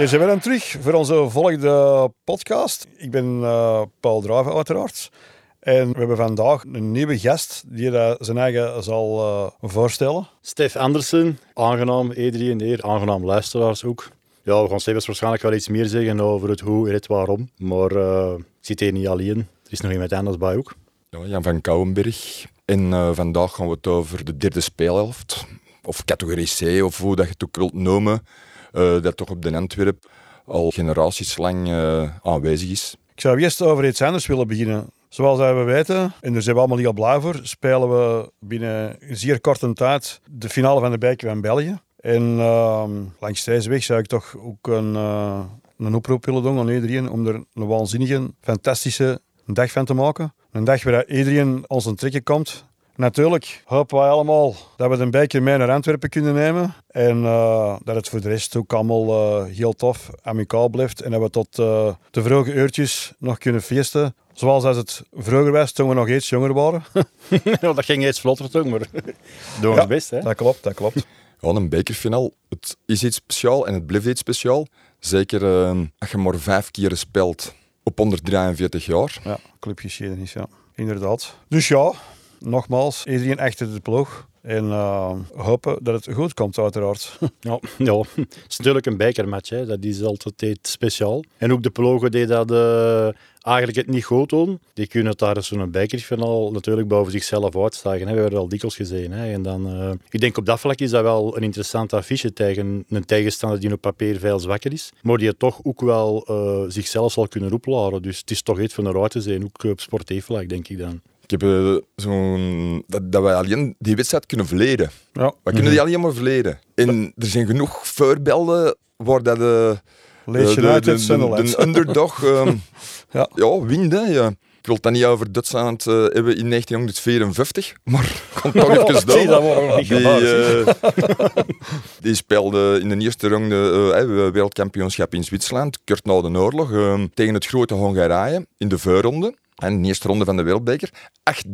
Hier zijn we dan terug voor onze volgende podcast. Ik ben uh, Paul Draven uiteraard. En we hebben vandaag een nieuwe gast die uh, zijn eigen zal uh, voorstellen. Stef Andersen, aangenaam iedereen hier, aangenaam luisteraars ook. Ja, we gaan Stef waarschijnlijk wel iets meer zeggen over het hoe en het waarom. Maar uh, ik zit hier niet alleen, er is nog iemand anders bij ook. Ja, Jan van Kouwenberg. En vandaag gaan we het over de derde speelhelft. Of categorie C, of hoe dat je het ook wilt noemen. Dat toch op de Antwerp al generaties lang aanwezig is. Ik zou eerst over iets anders willen beginnen. Zoals we weten, en daar zijn we allemaal heel blij voor, spelen we binnen een zeer korte tijd de finale van de beker van België. En uh, langs deze weg zou ik toch ook een, uh, een oproep willen doen aan iedereen om er een waanzinnige, fantastische dag van te maken. Een dag waar iedereen ons een trekken komt. Natuurlijk hopen wij allemaal dat we de beker mee naar Antwerpen kunnen nemen. En uh, dat het voor de rest ook allemaal uh, heel tof, amicaal blijft. En dat we tot uh, de vroege uurtjes nog kunnen feesten. Zoals als het vroeger was, toen we nog iets jonger waren. dat ging iets vlotter toen, maar doen we ja, best. Hè? Dat klopt, dat klopt. Ja, een bekerfinal, het is iets speciaals en het blijft iets speciaal. Zeker als je maar vijf keer speelt op 143 jaar. Ja, clubgeschiedenis, ja. Inderdaad. Dus ja, nogmaals, iedereen achter de ploeg. En uh, hopen dat het goed komt, uiteraard. Ja, ja, het is natuurlijk een bekermatch. Hè. Dat is altijd speciaal. En ook de ploegen die dat uh, eigenlijk het niet goed doen, die kunnen daar zo'n bekerfinal natuurlijk boven zichzelf uitstagen. Hè. We hebben het al dikwijls gezien. Hè. En dan, uh, ik denk op dat vlak is dat wel een interessant affiche tegen een tegenstander die op papier veel zwakker is, maar die toch ook wel zichzelf zal kunnen opladen. Dus het is toch iets van eruit te zijn, ook op sportief vlak, denk ik dan. Ik heb uh, zo'n... Dat, dat wij alleen die wedstrijd kunnen verleden. Ja. We kunnen mhm. die alleen maar verleden. En er zijn genoeg voorbeelden waar dat de... Leeds United, de, de, de, underdog um, ja. ja, wint. Ja. Ik wil het dan niet over Duitsland uh, hebben in 1954, maar komt toch even door. dat die, uh, die speelde in de eerste ronde uh, wereldkampioenschap in Zwitserland, kort na de oorlog, uh, tegen het grote Hongarije in de voorronde. En de eerste ronde van de Wereldbeker.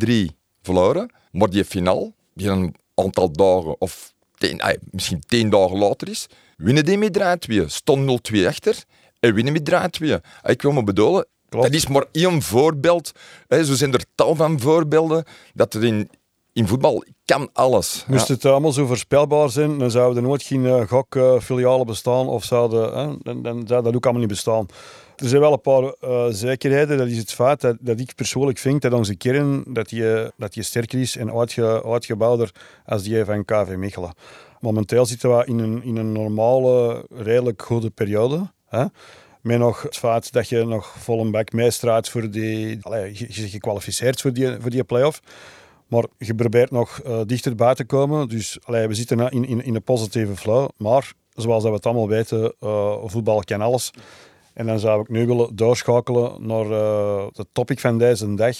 8-3 verloren. Maar die finaal, die een aantal dagen of tien, misschien tien dagen later is, winnen die met 3-2. Stond 0-2 achter en winnen met 3-2. Ik wil me bedoelen, dat is maar één voorbeeld. Zo zijn er tal van voorbeelden dat er in, in voetbal kan alles. Moest het allemaal zo voorspelbaar zijn, dan zouden er nooit geen uh, gokfilialen bestaan of zouden, dan, dan zou dat ook allemaal niet bestaan. Er zijn wel een paar uh, zekerheden. Dat is het feit dat, dat ik persoonlijk vind dat onze kern dat die, dat die sterker is en uitge, uitgebouwder als die van KV Mechelen. Momenteel zitten we in een, in een normale, redelijk goede periode. Hè? Met nog het feit dat je nog vol een bak meestraat voor die... Allez, je, je gekwalificeerd voor die, voor die play-off. Maar je probeert nog uh, dichterbij te komen. Dus allee, we zitten in, in, in een positieve flow. Maar zoals we het allemaal weten, uh, voetbal kan alles. En dan zou ik nu willen doorschakelen naar uh, het topic van deze dag.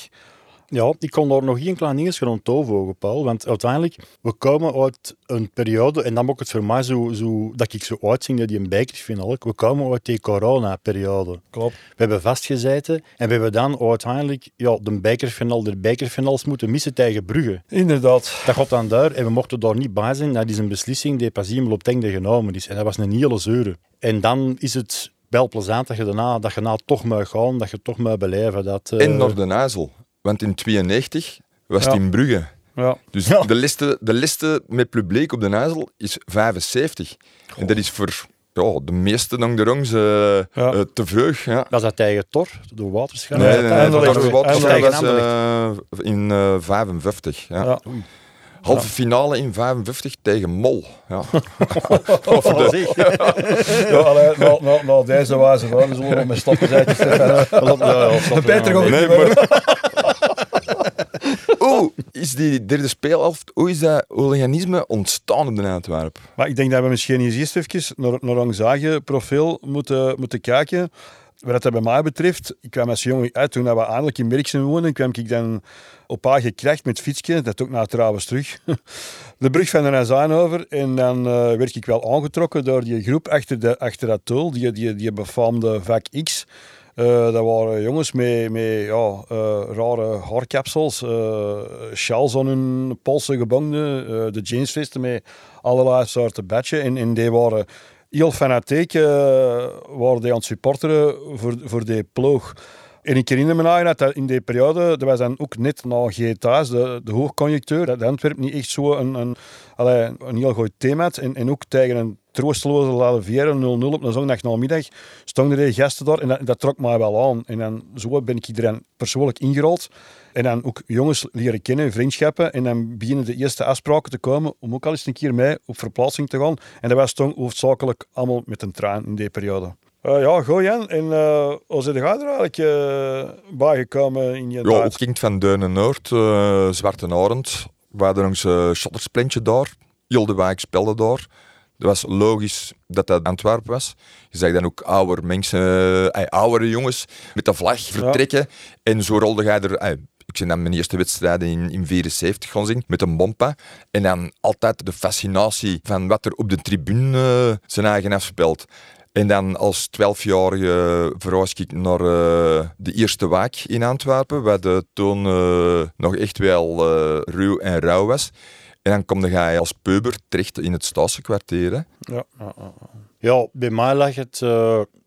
Ja, ik kon daar nog één klein dingetje rond toevoegen, Paul. Want uiteindelijk, we komen uit een periode, en dan maakt het voor mij zo, zo dat ik zo uitzing dat die een bekerfinale. We komen uit die corona-periode. Klopt. We hebben vastgezeten en we hebben dan uiteindelijk ja, de bekerfinale, de bekerfinals moeten missen tegen Brugge. Inderdaad. Dat gaat dan daar en we mochten daar niet bij zijn. Dat is een beslissing die pas iemand op het genomen is. En dat was een hele zeure. En dan is het wel plezant dat je daarna, dat je na toch mag gaan, dat je toch mag beleven. Dat, uh... En naar de Nazel. Want in 92 was het in Brugge. Ja. Dus De, liste, de liste met publiek op de Nazel is 75. En dat is voor ja, de meeste dan de rongs uh, uh, te vreug. Ja. Was dat tegen Tor, door Waterschap? Nee, nee, nee, nee, nee was uh, in 55. Ja. ja. Halve finale in 55 tegen Mol. Ja. of de... ja, allee, nou, nou, nou, deze wijze van, zullen we met stappen zijn. Beter gewoon nee, maar... Hoe is die derde speelhelft, hoe is dat organisme ontstaan op de Antwerp? Maar ik denk dat we misschien eens eerst even naar, naar ons eigen profiel moeten, moeten kijken. Wat dat bij mij betreft, ik kwam als jongen uit toen we eindelijk in Merksen woonden, kwam ik dan op eigen kracht met fietsje, dat ook naar trouwens terug, de brug van de Nazaan over. En dan uh, werd ik wel aangetrokken door die groep achter, de, dat tool, die, die, die befaamde vak X. Uh, dat waren jongens met, met ja, uh, rare haarkapsels, uh, shells aan hun polsen gebonden, de jeansvesten met allerlei soorten badges. En, en die waren heel fanatiek uh, waren die aan het supporteren voor, voor die ploeg. En ik herinner me nog dat in die periode, dat was dan ook net na GTA's, de, de dat Antwerpen niet echt zo een, een, een heel goed thema had. En, ook tegen een troosteloze Ladevière 0-0 op een zondagnamiddag stonden er gasten daar en dat, dat, trok mij wel aan. En dan zo ben ik iedereen persoonlijk ingerold. En dan ook jongens leren kennen, vriendschappen. En dan beginnen de eerste afspraken te komen om ook al eens een keer mee op verplaatsing te gaan. En dat was toen hoofdzakelijk allemaal met een trein in die periode. Uh, ja, goed Jan. En uh, hoe zit er eigenlijk uh, bijgekomen in je Ja, ook kind van Deunen-Noord, uh, Zwarte Arend. We hadden ons uh, shottersplintje daar. Wijk speelde daar. Het was logisch dat dat Antwerpen was. Je zag dan ook oude mensen, oudere jongens met de vlag vertrekken. Ja. En zo rolde hij er... ben dan mijn eerste wedstrijden in, in 74 gaan zien, met een bompa. En dan altijd de fascinatie van wat er op de tribune uh, zijn eigen afspeelt. En dan als twaalfjarige verhuis ik naar uh, de eerste waak in Antwerpen, waar de toen uh, nog echt wel uh, ruw en rauw was. En dan kom je als peuber terecht in het Staaskwartier. Ja, ja, ja, ja, bij mij lag het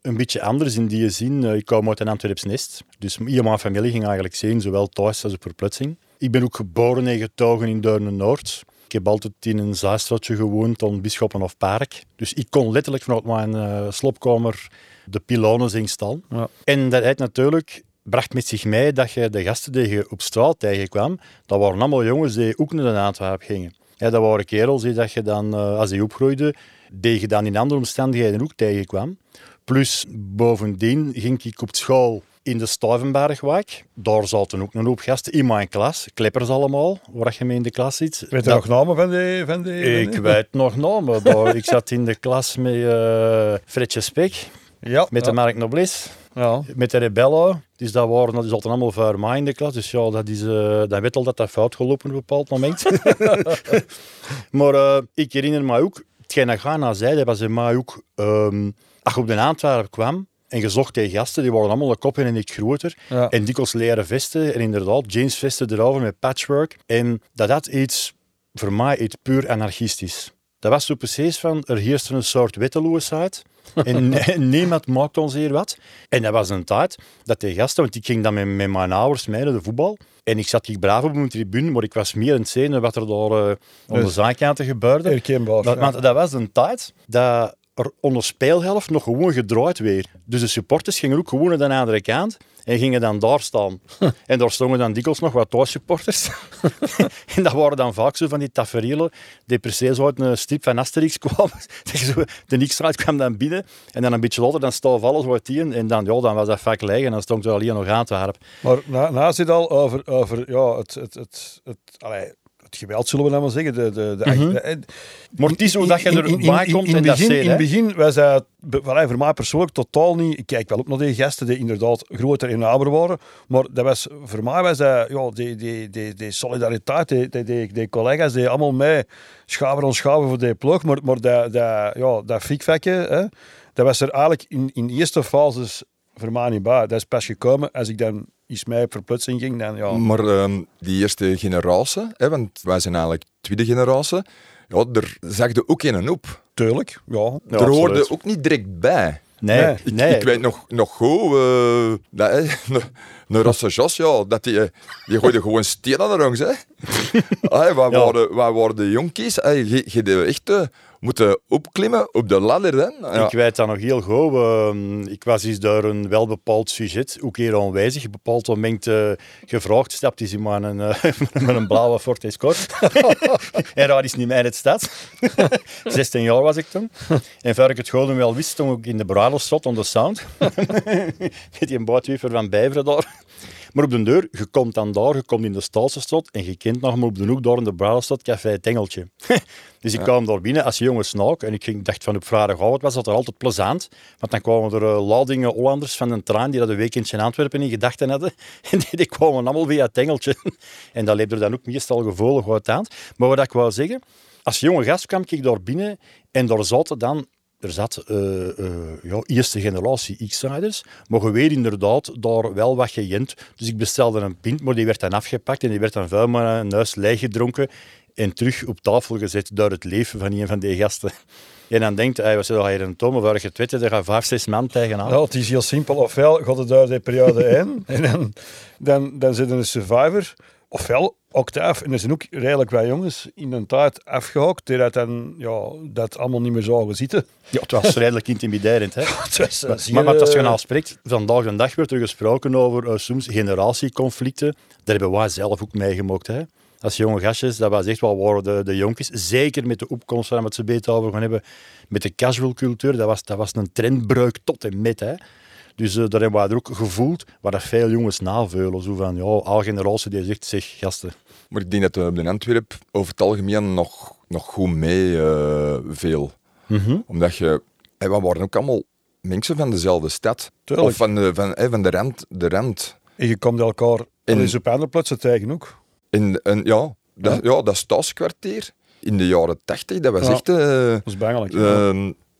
een beetje anders in die zin. ik kwam uit een Antwerps nest, dus hier mijn familie ging eigenlijk zien, zowel thuis als op verplaatsing. Ik ben ook geboren en getogen in Deurne-Noord. Ik heb altijd in een zaaistadje gewoond, aan Bisschoppen of Park. Dus ik kon letterlijk vanuit mijn uh, slopkamer de pilonen zien staan. Ja. En dat heeft natuurlijk bracht met zich mee dat je de gasten die je op straat tegenkwam, dat waren allemaal jongens die ook naar de Antwerpen gingen. Ja, dat waren kerels die dat je dan, als die opgroeide, die je dan in andere omstandigheden ook tegenkwam. Plus, bovendien ging ik op school in de Stuivenbergwijk. Daar zaten ook een hoop gasten in mijn klas. Kleppers allemaal, waar je mee in de klas zit. Weet je nog namen van die? Van die ik weet nog namen. Daar, ik zat in de klas met uh, Fredje Spek. Ja, met de Mark Nobles. Ja. Met de Rebello. Dus dat waren dat is altijd allemaal voor mij in de klas. Dus ja, dat, is, uh, dat weet al dat dat fout gelopen op een bepaald moment. maar uh, ik herinner me ook, hetgeen dat Ghana zei, dat was in mij ook... Um, als je op de Antwerpen kwam, en gezocht tegen gasten, die waren allemaal een kop en niet groter. Ja. En dikwijls leren vesten. En inderdaad, jeansvesten erover met patchwork. En dat had iets, voor mij, iets puur anarchistisch. Dat was zo precies van, er heerste een soort wetteloosheid. en niemand maakte ons hier wat. En dat was een tijd dat die gasten, want ik ging dan met, met mijn ouders mee naar de voetbal. En ik zat ik braaf op mijn tribune, maar ik was meer aan het zien wat er daar uh, aan de zijkanten gebeurde. Herkenbaar. Dat, ja. dat was een tijd dat er onder speelhelft nog gewoon gedraaid weer. Dus de supporters gingen ook gewoon naar de andere kant en gingen dan daar staan. en daar stonden dan dikwijls nog wat thuissupporters. en dat waren dan vaak zo van die tafereelen die precies uit een stip van Asterix kwamen. de x kwam dan binnen en dan een beetje later dan stond alles wat die en dan, ja, dan was dat vaak leeg en dan stond er alleen nog aan te harp. Maar na, na al over, over ja, het, het, het, het, allee, het geweld, zullen we dan maar zeggen. De, de, de, mm -hmm. de, maar het is zo dat je erbij komt in, in, begin, dat In het begin was hij voor mij persoonlijk totaal niet... Ik kijk wel op naar die gasten die inderdaad groter en naber waren. Maar dat was, voor mij was dat, ja, die, die, die, die solidariteit, die, die, die, die collega's die allemaal mee schaven en schaven voor die ploeg. Maar, maar dat, dat, ja, dat dat was er eigenlijk in, in de eerste fases voor mij niet bij. Dat is pas gekomen als ik dan iets mij op verplaatsing ging. Dan, ja. Maar um, die eerste generatie, hè, want wij zijn eigenlijk tweede generatie, ja, daar zag je ook een op. Tuurlijk, ja. ja er hoorde ook niet direct bij. Nee, nee. Ik, nee. ik weet nog, nog goed, uh, dat, hè, een Rosse Jos, ja, dat die, die gooide gewoon stenen langs. Hè. Ay, wij, ja. waren, wij waren de jonkies. Ay, je, je echt uh, moeten opklimmen op de ladder. Ja. Ik weet dat nog heel goed. Uh, ik was eens door een wel bepaald sujet, ook hier aanwezig, bepaald moment uh, gevraagd. Stapt is in een, uh, met een blauwe Ford Escort. en daar is niet meer het stad. 16 jaar was ik toen. En voor ik het gewoon wel wist, stond ik in de bruiloftstad on de sound. met die bootwiever van Bijveren daar. Maar op de deur, je komt dan daar, je komt in de Staalse en je kent nog maar op de hoek daar in de Bruilenstad Café het Engeltje. dus ik ja. kwam daar binnen als jonge snaak en ik ging, dacht van op vrijdagavond was dat er altijd plezant. Want dan kwamen er uh, ladingen Hollanders van een trein die dat een weekendje in Antwerpen in gedachten hadden. En die, die kwamen allemaal via het Engeltje. en dat leefde er dan ook meestal gevoelig wat aan. Maar wat ik wou zeggen, als jonge gast kwam ik daar binnen en daar zaten dan er zat uh, uh, ja, eerste generatie X-Riders, maar je weet inderdaad daar wel wat gejent. Dus ik bestelde een pint, maar die werd dan afgepakt en die werd dan vuil maar een huis leeg gedronken. en terug op tafel gezet door het leven van een van die gasten. En dan denkt hij, wat zit hier een tom of waar je het er gaan vijf, zes man tegenaan. Ja, het is heel simpel. Ofwel gaat het daar de periode in en dan, dan, dan zit een survivor. Ofwel octaaf. En er zijn ook redelijk wij jongens in een tijd afgehokt die dat dan ja, dat allemaal niet meer zouden zitten. Ja, het was redelijk intimiderend. Hè? Het was, eh, zeer, Maar, maar als je eh, nou spreekt, vandaag de dag wordt er gesproken over eh, soms generatieconflicten. Daar hebben wij zelf ook meegemaakt. Hè? Als jonge gastjes, dat was echt wel waren de, de jonkies. Zeker met de opkomst waar we het zo beter over gaan hebben. Met de casual cultuur, dat was, dat was een trendbreuk tot en met. Hè? Dus eh, daar hebben we ook gevoeld, waar dat veel jongens naveulen. Zo van, ja, alle generatie die zegt, zeg gasten. Maar ik denk dat we in Antwerpen over het algemeen nog, nog goed mee eh, veel. Omdat je... Hey, we waren ook allemaal mensen van dezelfde stad. Tuurlijk. Of van de, van, hey, van de rand. De rand. En je komt elkaar in op andere plaatsen tegen ook. En, en ja, dat, ja, dat stadskwartier in de jaren tachtig, dat was Ja. echt... eh, Dat is bangelijk.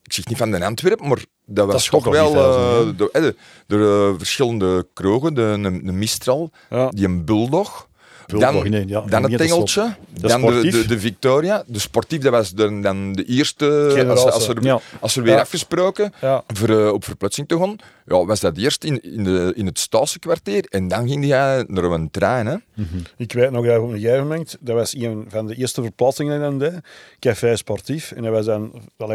Ik zeg niet van de Antwerpen, maar dat was toch toch wel eh, door, de, door, eh, verschillende kroegen. De, een Mistral, Ja. die een Bulldog. Bulldog, dan nee, ja, dan het de Engeltje, De dan de, de, de Victoria. De sportief, dat was de, dan de eerste, als, als, er, Ja. als er weer afgesproken voor, eh, op verplaatsing te gaan, ja, was dat eerst in, in, de, in het Staalse kwartier en dan ging hij naar een trein. Hè. Ik weet nog dat op een gegeven moment, dat was een van de eerste verplaatsingen dan deed, Café Sportief. En dat was dan,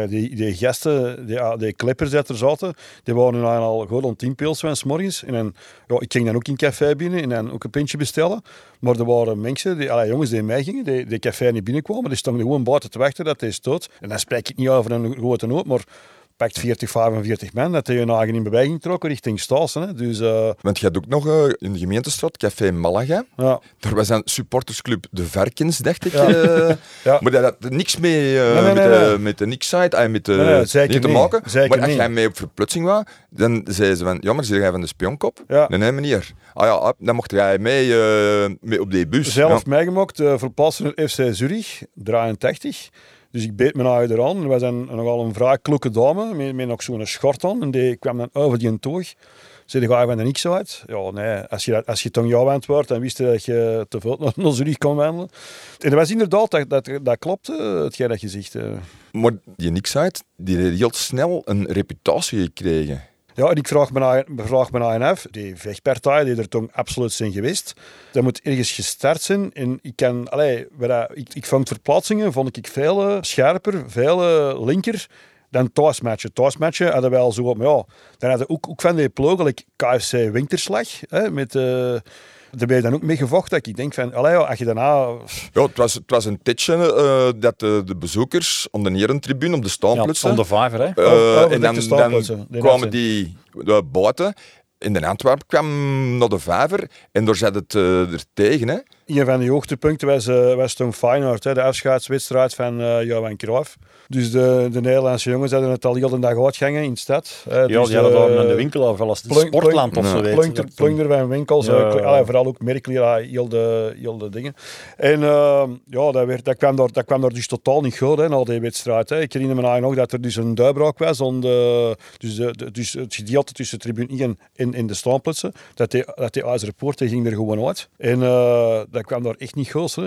die, die gasten, die, ah, die clippers die er zaten, die waren dan al gewoon tien pils morgens. En dan, ja, ik ging dan ook in café binnen en dan ook een pintje bestellen. Maar er waren mensen, die, allee, jongens die mij gingen, die, die café niet binnenkwamen, die stonden gewoon buiten te wachten dat hij stoot. En dan spreek ik niet over een grote nood, maar pakt 40, 45 man, dat hij hun eigen in beweging trokken richting Staalsen. Hè. Dus eh, Want je had ook nog eh, in de gemeentestraat Café Malaga. ja, Daar was een supportersclub De Varkens, dacht ik. Ja. eh. Ja. Maar dat had niks mee eh, Nee, nee, met, nee, met de Nix-site, eh, met de, zeker te maken. Zeker maar als niet. jij mee op verplaatsing was, dan zeiden ze van, ja, maar zie jij van de spionkop? Ja. Nee, nee, meneer. Ah ja, ah, dan mocht jij mee, mee op die bus. zelf meegemaakt, uh, verplaatsen naar FC Zurich, 83. Dus ik beet mijn eigen eraan. Er was een, nogal een vrij kloeke dame, met, met nog zo'n schort aan. En die kwam dan over die toog. Zei, ga je van niks uit? Ja, nee. Als je, als je toen jou aan het wordt, dan wist je dat je te veel naar, Zurich kon wandelen. En dat was inderdaad, dat, dat, dat klopte, hetgeen dat je zegt. eh. Maar die Nix-site, die heeft heel snel een reputatie gekregen. Ja, en ik vraag me, aan, vraag af, die vechtpartijen die er toen absoluut zijn geweest, dat moet ergens gestart zijn. En ik kan, allee, dat- ik, ik vond verplaatsingen vond ik veel eh, scherper, veel eh, linker dan thuismatchen. Thuismatchen hadden wij al zo maar ja, dan hadden ook, ook van die KFC Winterslag, hè, met... eh daar ben je dan ook mee gevochten. dat Ik denk van, allee, ja, als je daarna... Ja, het was, het was een tijdje eh, dat de, de bezoekers op de herentribune op de Ja, staanplutsen... om de vijver, hè. Eh, Oh, oh, en dan, dan kwamen die uh, buiten. In de Antwerpen kwam naar de vijver en daar zat het eh, er tegen. Hè. Een van de hoogtepunten was, eh, was toen Feyenoord, hè, de afscheidswedstrijd van eh Johan Cruijff. Dus de, de Nederlandse jongens hadden het al heel de dag uitgangen in de stad. hè. Ja, dus die hadden daar de- aan de winkel over als plunk- sportland of zo weet. Plunker, Dat- plunker van winkels, Ja, allee, vooral ook merkelijk, ja, heel de, heel de dingen. En eh, ja, dat, werd, dat, kwam daar, dat kwam daar dus totaal niet goed, hè, na die wedstrijd. Hè. Ik herinner me eigenlijk nog dat er dus een duibraak was, om de, dus, de, de- dus het gedeelte tussen tribune 1 en, en de staanplutsen, dat die, dat die IJzeren Poort, die ging er gewoon uit. En eh, dat kwam daar echt niet goed. Hè.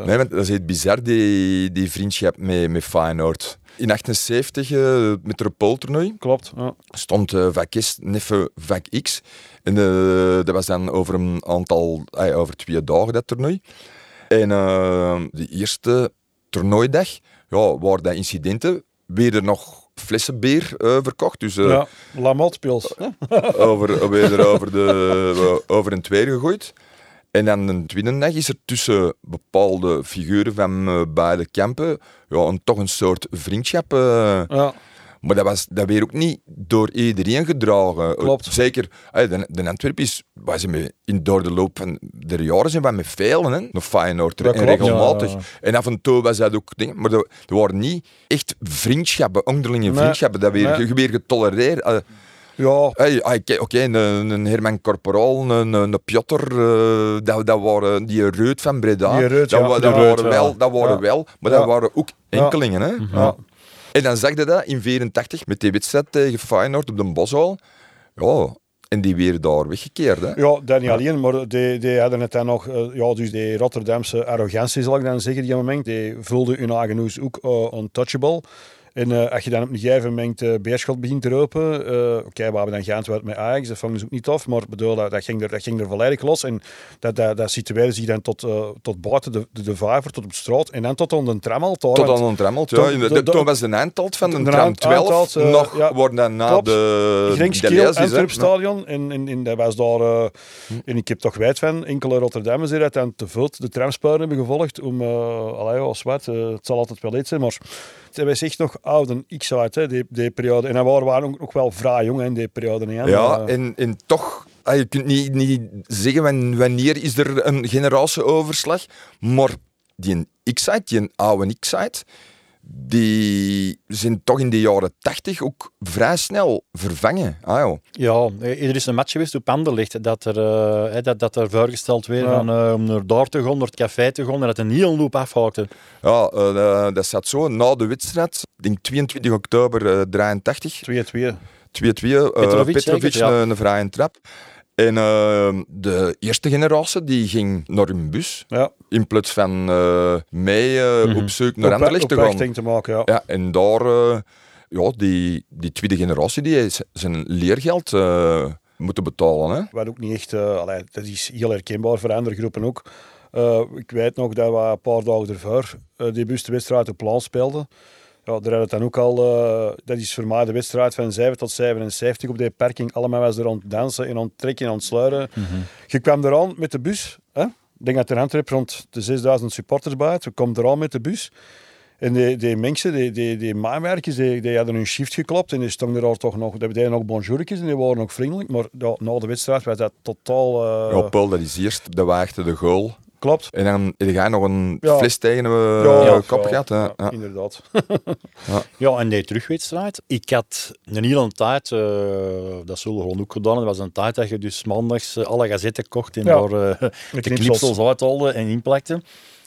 Eh, Nee, want dat is echt bizar, die, die vriendschap met, met Feyenoord. In 78, eh, met het Repol-toernooi, Klopt, ja. stond eh vak S neffe vak X. En dat was dan over een aantal, over twee dagen dat toernooi. En de eerste toernooidag, ja, waren dat incidenten, werden nog flessen bier eh, verkocht. Dus eh, ja. Lamotte-pils. over, weer over, de, over een tweede gegooid. En dan de tweede dag is er tussen bepaalde figuren van eh, beide kampen ja, een, toch een soort vriendschap. eh. Ja. maar dat, was, dat werd ook niet door iedereen gedragen. Klopt. Zeker, eh, de, de Antwerpen is, met, in, door de loop van de jaren zijn wij met velen, hè, nog Feyenoord en regelmatig. ja, ja. En af en toe was dat ook dingen, maar er, waren niet echt vriendschappen, onderlinge vriendschappen, dat weer, nee. weer getolereerd. eh. Ja, Hey, ah, Oké, een, een Herman Corporaal, een, een Piotr, eh, dat, dat waren die Reut van Breda. Die Reut, dat, ja, dat Reut, waren wel, dat waren Ja. wel, maar dat waren ook enkelingen. Hè? ja. En dan zag je dat in 84 met die wedstrijd tegen Feyenoord op de Boshal. Ja, en die weer daar weggekeerd. Hè? Ja, dat niet alleen, maar die, die hadden het dan nog, uh, ja, dus die Rotterdamse arrogantie zal ik dan zeggen, die moment, die vulde hun eigen hoes ook uh, untouchable. En uh, als je dan op een gegeven moment uh, Beerschot begint te roepen, uh, oké, okay, we hebben dan geantwoord met Ajax, dat vangen ze ook niet af, maar bedoel, dat, dat, ging, er, dat ging er volledig los. En dat, dat, dat situeerde zich dan tot, tot buiten de, de, de vijver, tot op straat en dan tot aan de trammelt. Tot aan de trammelt, ja. Toen was de eindtalt van de, de tram 12 nog, ja, worden dan na klopt. de Gringskiel, Antwerpstadion, en, en, en dat was daar, en ik heb toch wijd van, enkele Rotterdammers die dat dan te veel de tramspuren hebben gevolgd om, allee, als wat, het zal altijd wel iets zijn, maar ze was echt nog oud en x uit, hè, die, die periode. En dan waren we ook nog wel vrij jong in die periode. Hè. Ja, en, en toch, je kunt niet, niet zeggen wanneer is er een generatieoverslag, maar die X-site, die oude X-site, die zijn toch in de jaren 80 ook vrij snel vervangen. Ah, ja, er is een match geweest op Anderlecht dat er, uh, dat, dat er voorgesteld werd ja. van, uh, om naar daar te gaan, naar het café te gaan, en dat een heel loop afhaakte. Ja, uh, dat zat zo. Na de wedstrijd, ik denk 22 oktober 83. 2-2. 2-2. Petrovic, Petrovic ja. een, een vrije trap. En uh, de eerste generatie die ging naar een bus. Ja. In plaats van uh, mee uh, mm -hmm. op zoek naar Anderlecht te gaan. te maken, ja. ja en daar, ja, die, die tweede generatie die zijn leergeld moeten betalen. Hè. Wat ook niet echt, allee, dat is heel herkenbaar voor andere groepen ook. ik weet nog dat we een paar dagen ervoor die bus de wedstrijd op plan speelden. Ja, daar had het dan ook al, uh, dat is voor mij de wedstrijd van 7 tot 77 op die parking. Allemaal was er aan het dansen en aan het trekken en aan het sluiten. Mm -hmm. Je kwam eraan met de bus. Hè? Ik denk dat er Antwerp rond de 6000 supporters bij had. We kwamen eraan met de bus. En die, die mensen, die, die, die maanwerkers, die, die hadden hun shift geklopt en die stonden er toch nog, die deden nog bonjourtjes en die waren nog vriendelijk. Maar ja, na de wedstrijd was dat totaal... Uh... Ja, Paul, dat is eerst de waagde de goal. Klopt. En dan heb je nog een ja. fles tegen de uh, ja, kop gehad. Ja, ja, inderdaad. ja. ja, en die terugwedstrijd. Ik had een hele tijd, uh, dat zullen we gewoon ook gedaan dat was een tijd dat je dus maandags uh, alle gazetten kocht en daar uh, de knipsels uithaalde en inplakte.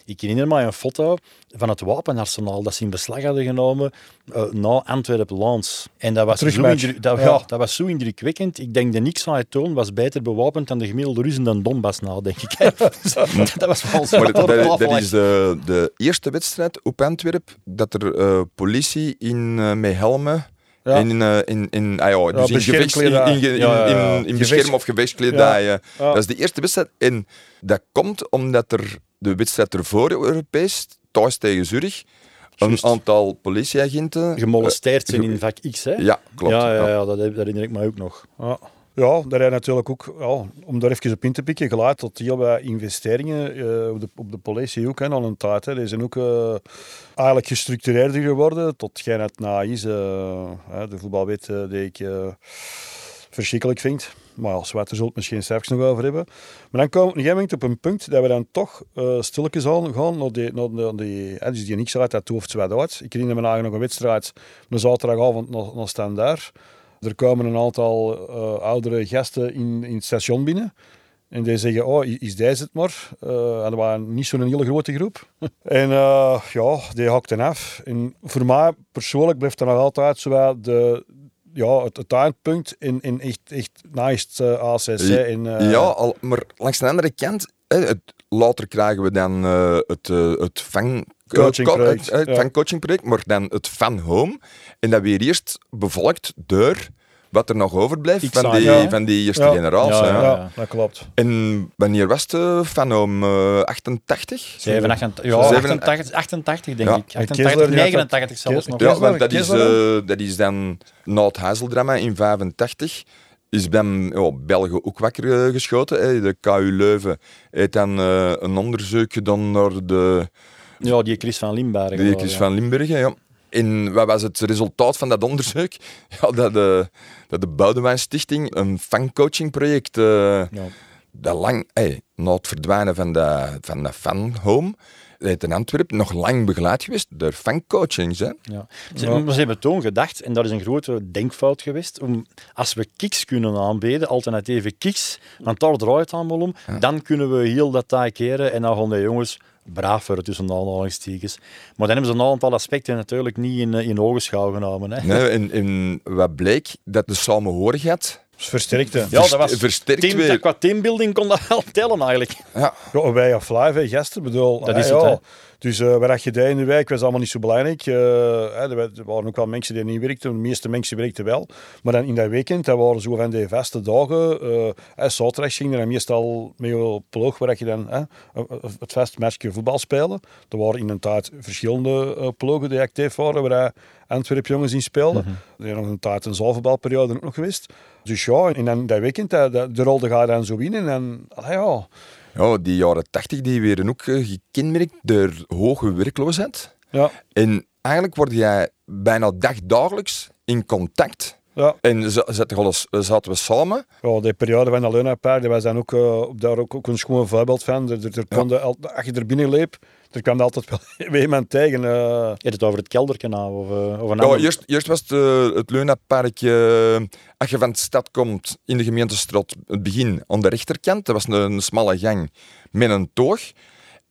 Ik herinner me een foto van het wapenarsenaal dat ze in beslag hadden genomen uh, na Antwerpen-Lans. En dat was, zo dat, ja. ja. dat was zo indrukwekkend. Ik denk de niks aan het toon was beter bewapend dan de gemiddelde Russen dan Donbass na, denk ik. dat was wel zo. Maar dat, dat, dat is de, de, eerste wedstrijd op Antwerpen dat er uh, politie in uh, met helmen ja. In, uh, in, in, ah ja, dus in, gevechts, in, in, in, ja, ja, in, in bescherm- of gevechtskledij. Dat is de eerste wedstrijd. En dat komt omdat er de wedstrijd ervoor Europees, thuis tegen Zurich, een Just. aantal politieagenten... Gemolesteerd zijn uh, in vak X, hè? Ja, klopt. Ja, ja, ja. dat, dat herinner ik me ook nog. Ja. Ja, daar heb natuurlijk ook, om daar even op in te pikken, geleid tot heel wat investeringen uh, op, de, politie ook, hè, aan een tijd. Hè. Die zijn ook uh, eigenlijk gestructureerder geworden, tot geen het na is. Uh, de voetbalwet die ik verschrikkelijk vind. Maar als daar zullen het misschien straks nog over hebben. Maar dan komen we op een op een punt dat we dan toch stilletjes aan gaan naar die, naar, naar die, hè, dus die niks uit dat hoofd wat uit. Ik herinner me nog een wedstrijd, een zaterdagavond naar, naar Standaard. Er komen een aantal uh, oudere gasten in, in het station binnen. En die zeggen, oh, is deze het maar? Uh, en dat waren niet zo'n hele grote groep. en uh, ja, die hakten af. En voor mij persoonlijk blijft er nog altijd zo de, ja, het, het eindpunt in, in echt, echt naast uh, ACC. In. Ja, al, maar langs de andere kant, het, later krijgen we dan het, het vang... Coachingproject. Ja. coachingproject, maar dan het Fan Home. En dat weer eerst bevolkt door wat er nog overblijft van die, ja. van die eerste ja. generatie. Ja, ja, dat klopt. En wanneer was het van om uh, 88? 87, ja, 88, 88 denk ik. 88, 89 zelfs nog. Ja, want dat is, uh, dat is dan na het Hazeldrama in 85 is bij oh, België ook wakker geschoten. Hè. De KU Leuven heeft dan uh, een onderzoek gedaan naar de... Ja, die Chris van Limburg. Die Chris van Limburg, ja. En wat was het resultaat van dat onderzoek? Ja, dat, de, dat de Boudewijn Stichting een fancoachingproject, uh, ja. dat lang, hey, na het verdwijnen van de, van de fanhome, heeft in Antwerpen nog lang begeleid geweest door fancoachings. Hè? Ja. Ze, ja. ze hebben toen gedacht, en dat is een grote denkfout geweest, om, als we kiks kunnen aanbieden, alternatieve kiks, want daar draait het allemaal om, ja. dan kunnen we heel dat taak keren en dan gaan de jongens braaf voor tussen de aanhalingstekens. Maar dan hebben ze een aantal aspecten natuurlijk niet in, in ogenschouw genomen. Hè. Nee, en, en wat bleek, dat de samenhorigheid versterkte. Ja, dat was versterkt team, weer. Qua teambuilding kon dat wel tellen eigenlijk. Ja. Ja, wij of live, hè, gasten, bedoel. Dat is hè, het. Dus eh wat je deed in de wijk was allemaal niet zo belangrijk. Eh, er wa- waren ook wel mensen die niet werkten, de meeste mensen werkten wel. Maar dan in dat weekend, dat waren zo van die vaste dagen. eh hè, zaterdag ging er dan meestal mee op ploeg, waar je dan het vast matchje voetbal spelen. Er waren in een tijd verschillende eh, ploegen die actief waren, waar Antwerp jongens in speelden. Er is nog een tijd een zaalvoetbalperiode ook nog geweest. Dus ja, en dan dat weekend, dat, dat, de rolde gaat dan zo in. En dan, ja... Ja, die jaren tachtig die werden ook eh, gekenmerkt door hoge werkloosheid. Ja, En eigenlijk word jij bijna dagdagelijks in contact. ja. En za- zaten we samen. Ja, die periode van de Leunapaard, dat was dan ook, eh, daar ook, ook een schoon voorbeeld van. Er, er, er kon als je er binnen liep, er kwam altijd wel weer iemand tegen. eh. Je hebt het over het kelderkanaal of, eh, of een Ja, ander- eerst, eerst was het, eh, het Leunapark, als je van de stad komt in de gemeentestraat, het begin aan de rechterkant, dat was een, een smalle gang met een toog.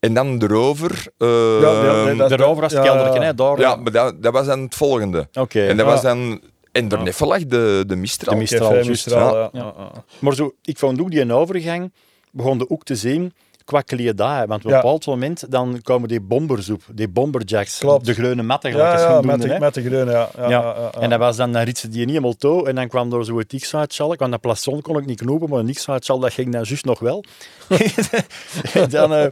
En dan erover... eh, Ja, ja, nee, dat- Daarover was het Ja, kelderken, ja. hè? Daar, ja, maar dat, dat was dan het volgende. Oké. En dat Ja. was dan... En daarneven lag de, de Mistral. De Mistral. Ja. Maar zo, ik vond ook die overgang, begon de ook te zien qua kledij. Want op Ja. een bepaald moment dan komen die bomberzoep, die bomberjacks, Klopt. de groene matten, gelijk Ja, je ja, met, met de groene, ja. Ja, Ja. ja, ja, ja. En dat was dan, dan ritsen die niet helemaal toe en dan kwam er zo het X-uitschalk, want dat plafond kon ik niet knopen, maar een X-uitschalk dat ging dan juist nog wel. en dan eh,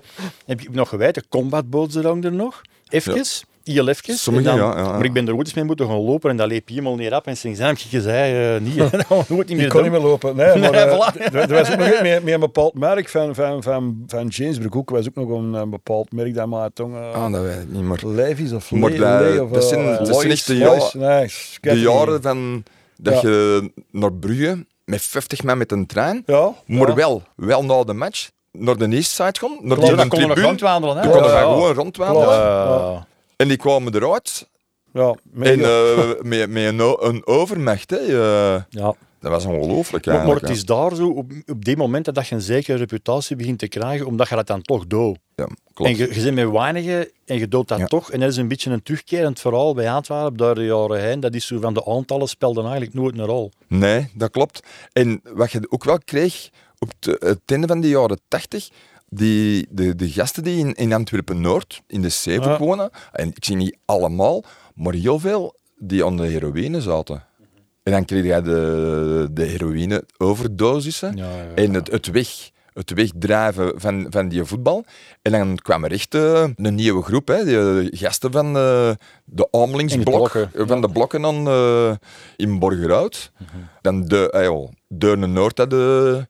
heb ik nog gewijd, de combatboot er er nog, even, heel even. Sommige, En dan- ja, ja, ja. Maar ik ben er ooit eens mee moeten gaan lopen en dat leep je helemaal niet op en ze zei, heb je gezegd, eh, niet, we nooit niet Ik meer kon doen. niet meer lopen. Nee, maar Nee, eh, voilà. er- er was ook nog met, met een bepaald merk van, van, van, van Jamesbroek ook. was ook nog een, een bepaald merk dat maar tong. Uh, Ah, dat weet ik niet meer. Levi's of Maar Le- dat- Le- of dat zijn- eh, dat zijn Lois, echt de Lois. ja- Nee, ik De jaren van dat Ja. je naar Brugge met 50 man met een trein, Ja, maar ja. wel, wel na de match, naar de Eastside gaan, naar Klopt, die Ja, dan kon je nog rondwandelen, hè? Ja, van ja. gewoon rondwandelen. Klopt. En die kwamen eruit. Ja, met- En eh, met, met een, een overmacht. Hè. eh, ja. dat was ongelooflijk Maar, maar het is daar zo, op, op die momenten dat je een zekere reputatie begint te krijgen, omdat je dat dan toch doet. ja. Klopt. En je, je zit met weinigen en je doet dat Ja. toch. En dat is een beetje een terugkerend verhaal bij Antwerpen door de jaren heen. Dat is zo van de aantallen spelden eigenlijk nooit een rol. Nee, dat klopt. En wat je ook wel kreeg op het, het einde van de jaren 80, die, de, de gasten die in, in Antwerpen-Noord, in de Ja. wonen, en ik zie niet allemaal, maar heel veel die aan de heroïne zaten. En dan kreeg jij de, de heroïne-overdosissen en het, het weg. Het wegdrijven van, van die voetbal. En dan kwam er echt eh, een nieuwe groep. Hè, die gasten van eh, de Amelingsblok. eh, Van de blokken dan, eh, in Borgerhout. Dan de, eh, Deurne Noord, hè, de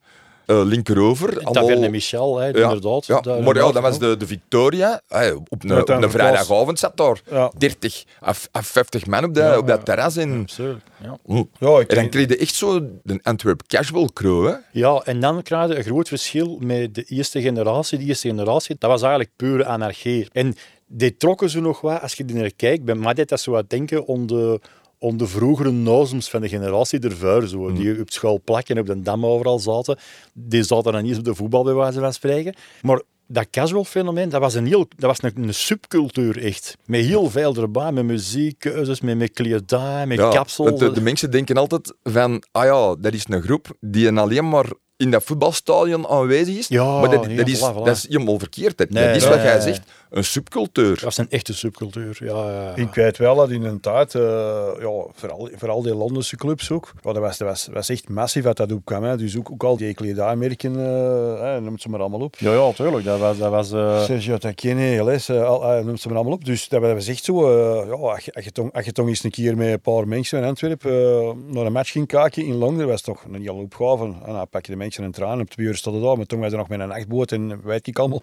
eh, linkerover. Taverne Michel, hè, ja, inderdaad. Ja, Daar- maar ja, dat was de, de Victoria. Eh, op een, op een vrijdagavond zat daar Ja. 30 of, of 50 man op, dat Ja, op dat ja. terras. En, Absurd, ja. ja, ik en dan kreeg je echt zo de Antwerp casual crew. Hè. Ja, en dan krijg je een groot verschil met de eerste generatie. Die eerste generatie, dat was eigenlijk pure anarchie. En die trokken ze nog wat, als je die naar kijkt, bij mij deed dat zo wat denken om de vroegere nozems van de generatie ervoor, zo, die op school plakken en op de dam overal zaten. Die zaten dan niet eens op de voetbal, bij wijze van spreken. Maar dat casual fenomeen, dat was een, heel, dat was een, een subcultuur echt. Met heel veel erbij, met muziekkeuzes, met, met met kapsels. want De, de mensen denken altijd van, ah ja, dat is een groep die alleen maar in dat voetbalstadion aanwezig is. Ja, maar dat, dat, is, voilà, voilà. dat is helemaal verkeerd. Dat, Nee, dat is nee, wat jij nee. zegt, een subcultuur. Dat was een echte subcultuur, ja. ja. Ik weet wel dat in een tijd, eh, ja, vooral, vooral die Londense clubs ook, ja, dat, was, dat, was, was echt massief wat dat opkwam. Hè. Dus ook, ook al die kledijmerken, eh, hè, noem ze maar allemaal op. Ja, ja, tuurlijk. Dat was... Dat was eh, Sergio Tacchini, Les, eh, al- eh, noem ze maar allemaal op. Dus dat was echt zo, eh, ja, als je- als je toch- als je toch eens een keer met een paar mensen in Antwerpen eh, naar een match ging kijken in Londen, was toch een hele opgave. En dan pak je de mensen een traan, op twee uur stonden daar, maar toen was er nog met een nachtboot en weet ik allemaal.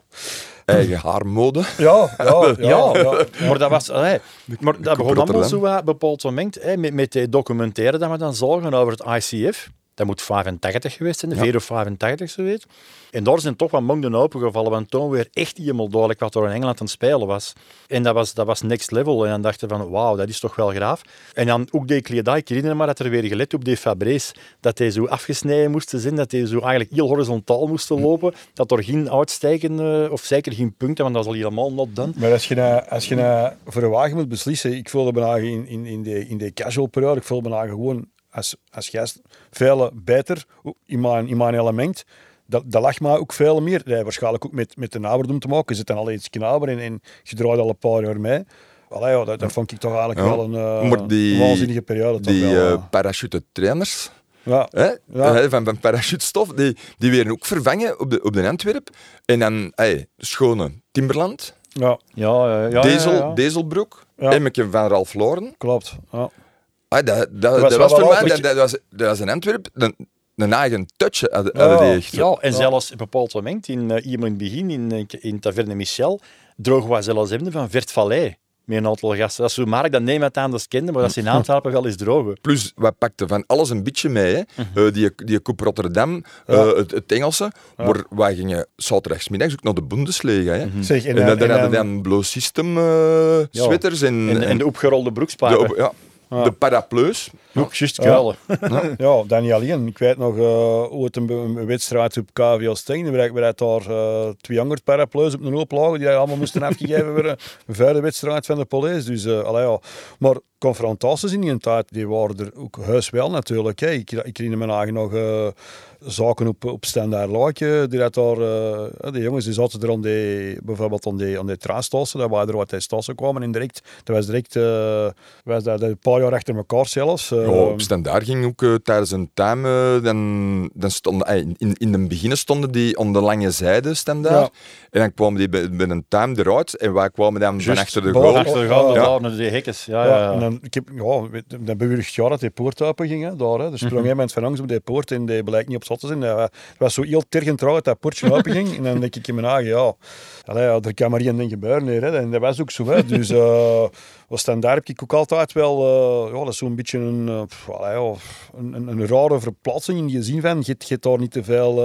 Eigen haarmode. Ja, ja, ja. ja, maar dat was... allee, maar dat begon allemaal zo wat bepaald moment hè, met, met die documentaire dat we dan zagen over het ICF. Dat moet 85 geweest zijn, de Ja. 4 of 85 zo weet. En daar zijn toch wat monden opengevallen, want toen weer echt helemaal duidelijk wat er in Engeland aan het spelen was. En dat was, dat was next level. En dan dachten van, wauw, dat is toch wel graaf. En dan ook die kledij, ik herinner me dat er weer gelet op die Fabrice, dat die zo afgesneden moesten zijn, dat die zo eigenlijk heel horizontaal moesten lopen, dat er geen uitstijgen, of zeker geen punten, want dat is al helemaal not done. Maar als je, nou, als je nou voor een wagen moet beslissen, ik voelde me nou in, in, in, de, in de casual periode, ik voelde me nou gewoon als, als gast veel beter in mijn, in mijn element. Dat, dat lag mij ook veel meer. Dat waarschijnlijk ook met, met de naberdom te maken. Je zit dan al iets knaber en, en je draait al een paar jaar mee. Allee, ja, dat, dat vond ik toch eigenlijk Ja. wel een eh, Maar die- waanzinnige periode. toch Die wel, eh eh. parachute trainers ja. hè, Ja. hè, van, van parachutestof, die, die werden ook vervangen op de, op de Antwerp. En dan hey, schone Timberland, ja, Ja, ja, ja. Diesel, ja, ja. Dieselbroek, Ja. Emmeke van Ralph Lauren. klopt. Ja. Ah, dat, dat, was dat, wel was wel voor mij, dat, dat, was, dat was een Antwerp, een, een eigen touch hadden Ja. die echt. Ja, en zelfs op een bepaald moment, in, uh, in het begin, in, eh, in Taverne Michel, droegen we zelfs hebben van Vert Valley. Met een aantal gasten. Dat is zo Mark dat niemand anders kende, maar dat ze in Antwerpen wel eens drogen. Plus, we pakten van alles een beetje mee. Hè. Eh, die, die Coupe Rotterdam, eh, het, het Engelse. Maar wij gingen zaterdagsmiddags ook naar de Bundesliga. Hè. Zeg, En, dan, dan en, hadden we en- dan Blue System eh Ja. sweaters en, En, en de opgerolde op- ja, de paraplu's. Ook juist kuilen. Ja, dat niet alleen. Ik weet nog uh, ooit een, een wedstrijd op KVL Steen, waar, waar daar uh, 200 paraplu's op een hoop lagen, die allemaal moesten afgegeven worden. Een vuile wedstrijd van de police. Dus, uh, allee, ja. Maar confrontaties in die tijd, die waren er ook heus wel natuurlijk. Hè. Ik, ik herinner me eigenlijk nog uh, zaken op, op standaard laakje. Die, dat daar, uh, die jongens die zaten er aan die, bijvoorbeeld aan die, aan die traastassen, dat waren er wat tassen kwamen en direct, dat was direct, uh, was dat een paar jaar achter elkaar zelfs. Ja, op standaard ging ook uh, tijdens een time, uh, dan, dan stonden, uh, in, in de begin stonden die aan de lange zijde standaard. Ja. En dan kwamen die bij, bij een time eruit en wij kwamen dan van achter de goal. Achter de goal, ja. naar de hekjes. Ja, ja, ja. Dan, ik heb, ja, jaar dat die poort open ging. Hè, daar, hè. Er sprong mm -hmm. iemand van langs op die poort en die blijkt niet op zat te zijn. Het was zo heel tergend trouw dat dat poortje open ging. En dan denk ik in mijn eigen, ja, allee, ja, er kan maar één ding gebeuren hier. Hè. En dat was ook zo. Hè. Dus uh, was standaard heb ik ook altijd wel, uh, ja, dat is zo'n beetje een, uh, allee, een, een, een, rare verplaatsing in die zin van, je hebt daar niet te veel...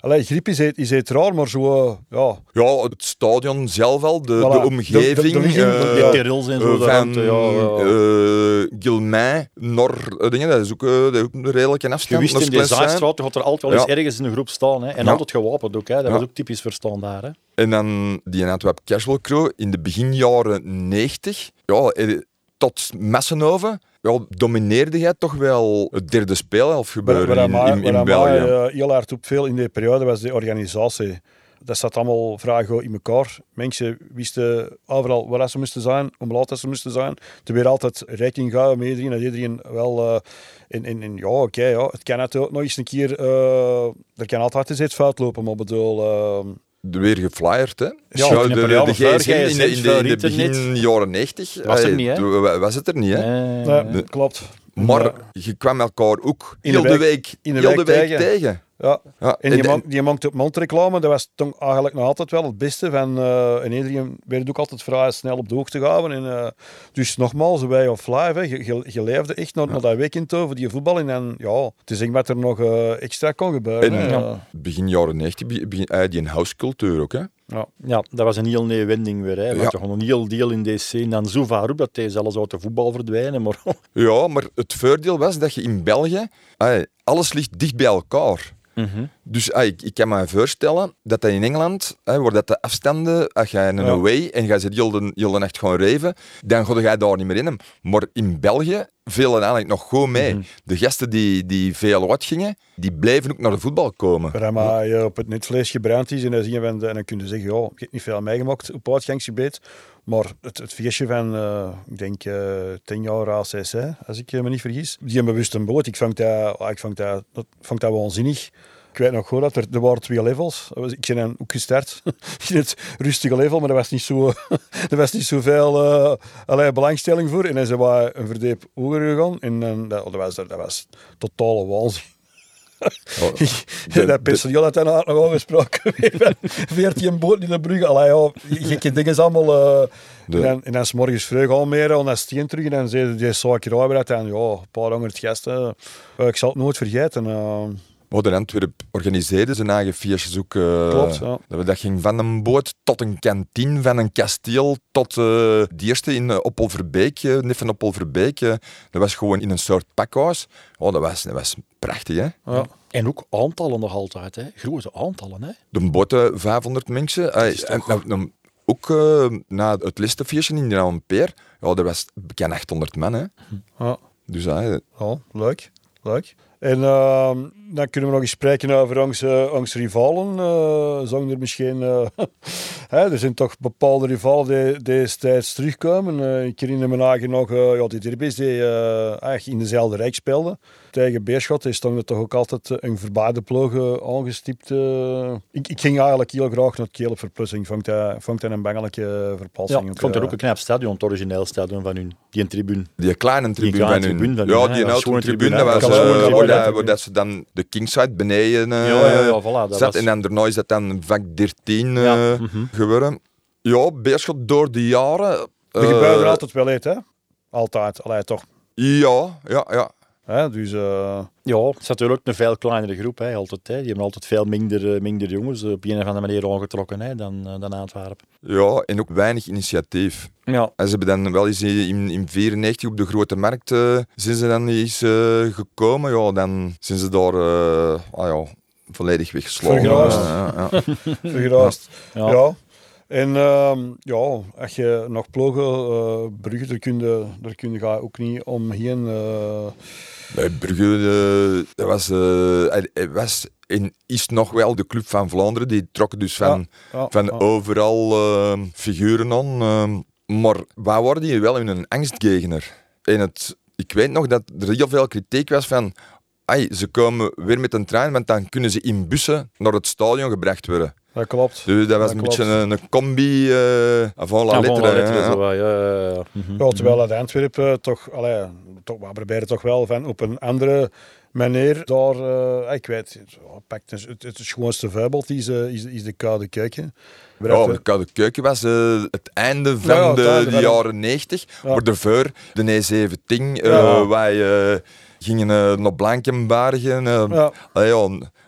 Allee, griep is, is het raar, maar zo, uh, ja... Ja, het stadion zelf al, de, voilà. de omgeving... De, de, de ligging, uh, de terrils en zo. van ruimte, ja, ja. Gilmij, Nor, dingen, dat is ook, dat is ook een redelijke afstand. Je wist in de Zaagstraat gaat er altijd wel eens ja. ergens in een groep staan. Hè? En ja. altijd gewapend ook, hè? dat was ook typisch verstaan daar. Hè? En dan die Antwerp Casual Crew in de beginjaren 90, ja, tot Messenhoven ja, domineerde jij toch wel het derde speelhelft gebeuren in, in, in, in België? Waar uh, heel hard op veel in die periode was de organisatie. Dat zat allemaal vragen in elkaar. Mensen wisten overal waar ze moesten zijn, hoe laat ze moesten zijn. Er werd altijd rekening gehouden met iedereen, dat iedereen wel... Uh, in, in, in, ja, oké, okay, ja, het kan natuurlijk nog eens een keer... Uh, er kan altijd iets fout lopen, maar bedoel... Weer geflyerd, hè? Ja, de, de, de, de GSM in de, in de, in de begin jaren 90 was, er niet, hè? was het er niet, hè? Nee, nee, klopt. Maar je kwam elkaar ook in heel de week, week, in de week, de week tegen. tegen. Ja. ja. En, die, man, die maakte op mondreclame, dat was toch eigenlijk nog altijd wel het beste van, uh, en iedereen werd ook altijd vrij snel op de hoogte gehouden. En, uh, dus nogmaals, wij of live, hè, je, je, je leefde echt naar, ja. naar dat weekend over die voetbal. En dan, ja, het is wat er nog uh, extra kon gebeuren. En, ja. Begin jaren 90, begin, die housecultuur ook, hè? Ja. ja, dat was een heel nieuwe wending weer. Hè. Ja. gewoon een heel deel in deze scene. Dan zo ver op dat hij zelfs uit de voetbal verdwijnen. Maar... ja, maar het voordeel was dat je in België... Alles ligt dicht bij elkaar. Mm -hmm. Dus ay, ik, ik, kan me voorstellen dat dat in Engeland, waar dat de afstanden, als je een ja. away en je zit heel de, heel de nacht gewoon reven, dan ga je daar niet meer in. Maar in België vielen eigenlijk nog goed mee. Mm -hmm. De gasten die, die veel gingen, die bleven ook naar de voetbal komen. Maar maar je op het netvlees gebrand is en dan, je de, en dan kun je zeggen, ja, ik heb niet veel meegemaakt op uitgangsgebied. Maar het, het feestje van, uh, ik denk, uh, tien jaar ACC, als ik me niet vergis, die hebben bewust een boot. Ik vond dat, ik vond dat, dat, vond dat waanzinnig. Ik weet nog goed dat er, er waren twee levels. Ik ben dan ook gestart in het rustige level, maar er was niet zo, er was niet zoveel uh, allerlei belangstelling voor. En dan zijn we een verdiep hoger gegaan en dan, dat, dat, was, dat was totale waanzin. Oh, de, dat personeel had dan nog aangesproken. Veert hij een boot in de brug. Allee, ja, gekke dingen allemaal. Uh, de... En dan, en dan s morgens vroeg al meer, en dan steen terug. En dan zeiden die zaken rijbereid. En ja, een paar honderd gasten. Uh, ik zal het nooit vergeten. Uh, Oh, de Antwerp organiseerde zijn eigen feestjes ook. Uh, Klopt, ja. Dat ging van een boot tot een kantine, van een kasteel tot uh, de eerste in uh, Oppelverbeek, uh, Niffen Oppelverbeek. Dat was gewoon in een soort pakhuis. Oh, dat was, dat was prachtig, hè? Ja. En ook aantallen nog altijd, hè? Grote aantallen, hè? De boten 500 mensen. En, nou, nou, ook na het listenfeestje in de Amper, ja, er was bekend 800 man, hè? Ja. Dus ja, Ja, leuk. leuk. En ehm, dan kunnen we nog eens spreken over onze, onze rivalen. Eh zijn er misschien... eh, hè, er zijn toch bepaalde rivalen die destijds terugkomen. Eh, ik herinner me eigenlijk nog eh, ja, die derbies die eh, eigenlijk in dezelfde rijk speelden. Tegen Beerschot is toch toch ook altijd een verbaarde ploeg aangestipt. eh. ik, ik ging eigenlijk heel graag naar het Keel op verplussing. Vond dat een bangelijke verpalsing. Ja, ik vond het eh. ook een knap stadion, het origineel stadion van hun. Die een tribune. die kleine tribune kleine van hun. tribune van ja, hun, hè. die een tribune, tribune, dat was eh, dat ze dan de kingside beneden eh, ja, ja, ja, voilà. Dat zat. was, En dan daarna is dat dan vak 13 eh Ja, mhm. geworden. Ja, Beerschot door de jaren. Er eh, gebeurde er altijd wel iets, hè? Altijd. Allee, toch. Ja, ja, ja. Hè? Dus... eh, Ja, het is natuurlijk een veel kleinere groep. Hè, altijd, hè. Die hebben altijd veel minder, eh, minder jongens op een of andere manier aangetrokken hè, dan, eh, dan Antwerpen. Ja, en ook weinig initiatief. Ja. En ze hebben dan wel eens in, in 94 op de grote markt eh, zijn ze dan eens gekomen. Ja, dan zijn ze daar eh, ah ja, volledig weggeslagen. Vergraasd. Ja, ja, ja. vergraast. Ja. En ehm, ja, als je nog ploegen, eh Brugge, daar kun je, daar kun je ook niet omheen. eh Bij Brugge, eh, dat was, was en is nog wel de club van Vlaanderen. Die trokken dus van, ja, van ja. overal eh, figuren aan. eh, maar waar worden die wel in een angstgegner? En het, ik weet nog dat er heel veel kritiek was van... Ai, ze komen weer met een trein, want dan kunnen ze in bussen naar het stadion gebracht worden. Dat klopt. Dus dat was Dat een klopt. beetje een, een combi uh, avant la lettre. hè, ja. zo, ja, ja, ja. Mhm. Ja, terwijl het Antwerpen toch, allee, toch, we proberen toch wel van op een andere manier daar, eh, ik weet, het, pakt het, het, het schoonste voorbeeld is, eh, is, is de koude keuken. Ja, de Koude Keuken was eh, het einde van Ja, ja, het de, de de- jaren 90. Ja. Maar daarvoor, de E17, eh Ja. wij eh, gingen eh, naar Blankenbergen. eh, ja,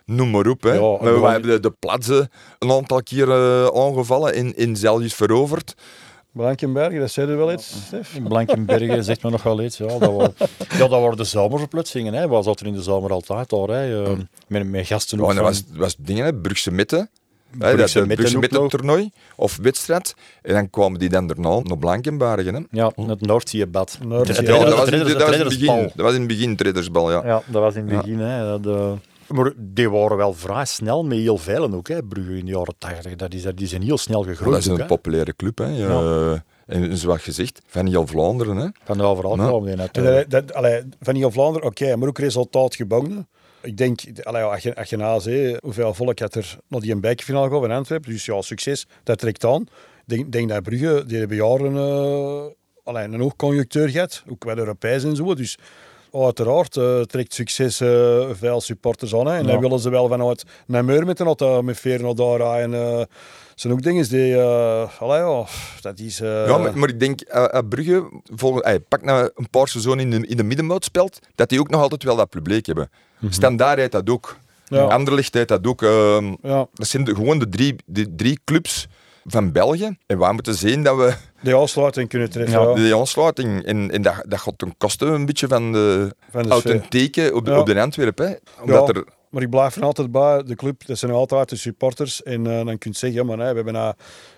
noem maar op. Hè. Ja, Maar wij hebben de, de plaatsen een aantal keer eh, aangevallen en in zelfs veroverd. Blankenberg, dat zei er wel iets, Stef? Blankenbergen zegt me nog wel iets. Ja, dat, was, ja, dat waren de zomerverplutsingen. Hè. Was dat er in de zomer altijd daar. Hè. eh, met, met gasten ook en dat was, was dingen, hè, Brugse Mitte. Hè, dat, Brugse Mitte Brugse ook Mitte nog. toernooi of wedstrijd. En dan kwamen die dan daarna naar Blankenbergen. Hè. Ja, het Noordzeebad. Ja, redder- dat was, in, dat, het was in het reddersbal. begin, dat was in het begin, ja. Ja, dat was in het Ja. begin. Hè, dat, eh, maar die waren wel vrij snel met heel velen ook. Hè, Brugge in de jaren 80. Dat is, die zijn heel snel gegroeid. dat is ook, een hè. populaire club. Hè. Ja. En zoals gezegd, van heel Vlaanderen. Hè. Van overal Ja. kwamen die net. En eh. dat, dat, allee, van heel Vlaanderen, oké, maar ook resultaat gebonden. Ik denk, allee, als je, als je naziet hoeveel volk had er naar die bekerfinale gaat in Antwerpen, dus ja, succes, dat trekt aan. Ik denk, denk dat Brugge, die hebben jaren uh, allee, een hoogconjunctuur gehad, ook wel Europees en zo, dus uiteraard uh, trekt succes uh, veel supporters aan. Hè. En Ja. dan willen ze wel vanuit Namur met een auto met veer daar en uh, zijn ook dingen die, allee, dat is... Ja, maar, maar ik denk, Brugge, volgend, uh, pak nou een paar seizoenen in de, in de middenmoot speelt, dat die ook nog altijd wel dat publiek hebben. Mhm. Standaard heeft dat ook. Ja. Anderlecht heeft dat ook. ehm, ja, dat zijn de, gewoon de drie, de drie clubs van België. En we moeten zien dat we die afsluiting kunnen treffen. Ja. Die aansluiting, en, en dat, dat gaat ten koste een beetje van de, Van de authentieke op de, Ja. op de Antwerpen. Hè. Omdat Ja. er, Maar ik blijf er altijd bij, de club, dat zijn altijd de supporters. En uh, dan kun je zeggen, ja, maar nee, we hebben nou,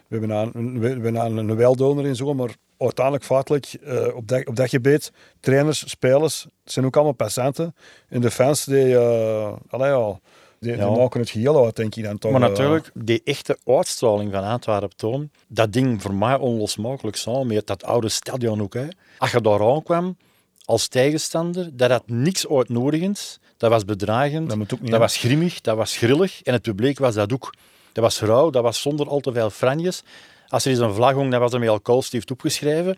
we hebben nou een, we hebben nou een weldoner en zo, maar uiteindelijk feitelijk uh, op, dat, op dat gebied, trainers, spelers, het zijn ook allemaal passanten. En de fans, die, uh, allee, ja, die, Ja. die maken het geheel uit, denk ik dan toch. Maar uh, natuurlijk, die echte uitstraling van Antwerpen toon, dat ding voor mij onlosmakelijk samen met dat oude stadion ook. Hè. Als je daar aankwam als tegenstander, dat had niks uitnodigends. Dat was bedreigend, Dat moet ook niet, dat hè. was grimmig, dat was grillig. En het publiek was dat ook. Dat was rauw, dat was zonder al te veel franjes. Als er eens een vlag hong, dan was er met alcoholstift opgeschreven.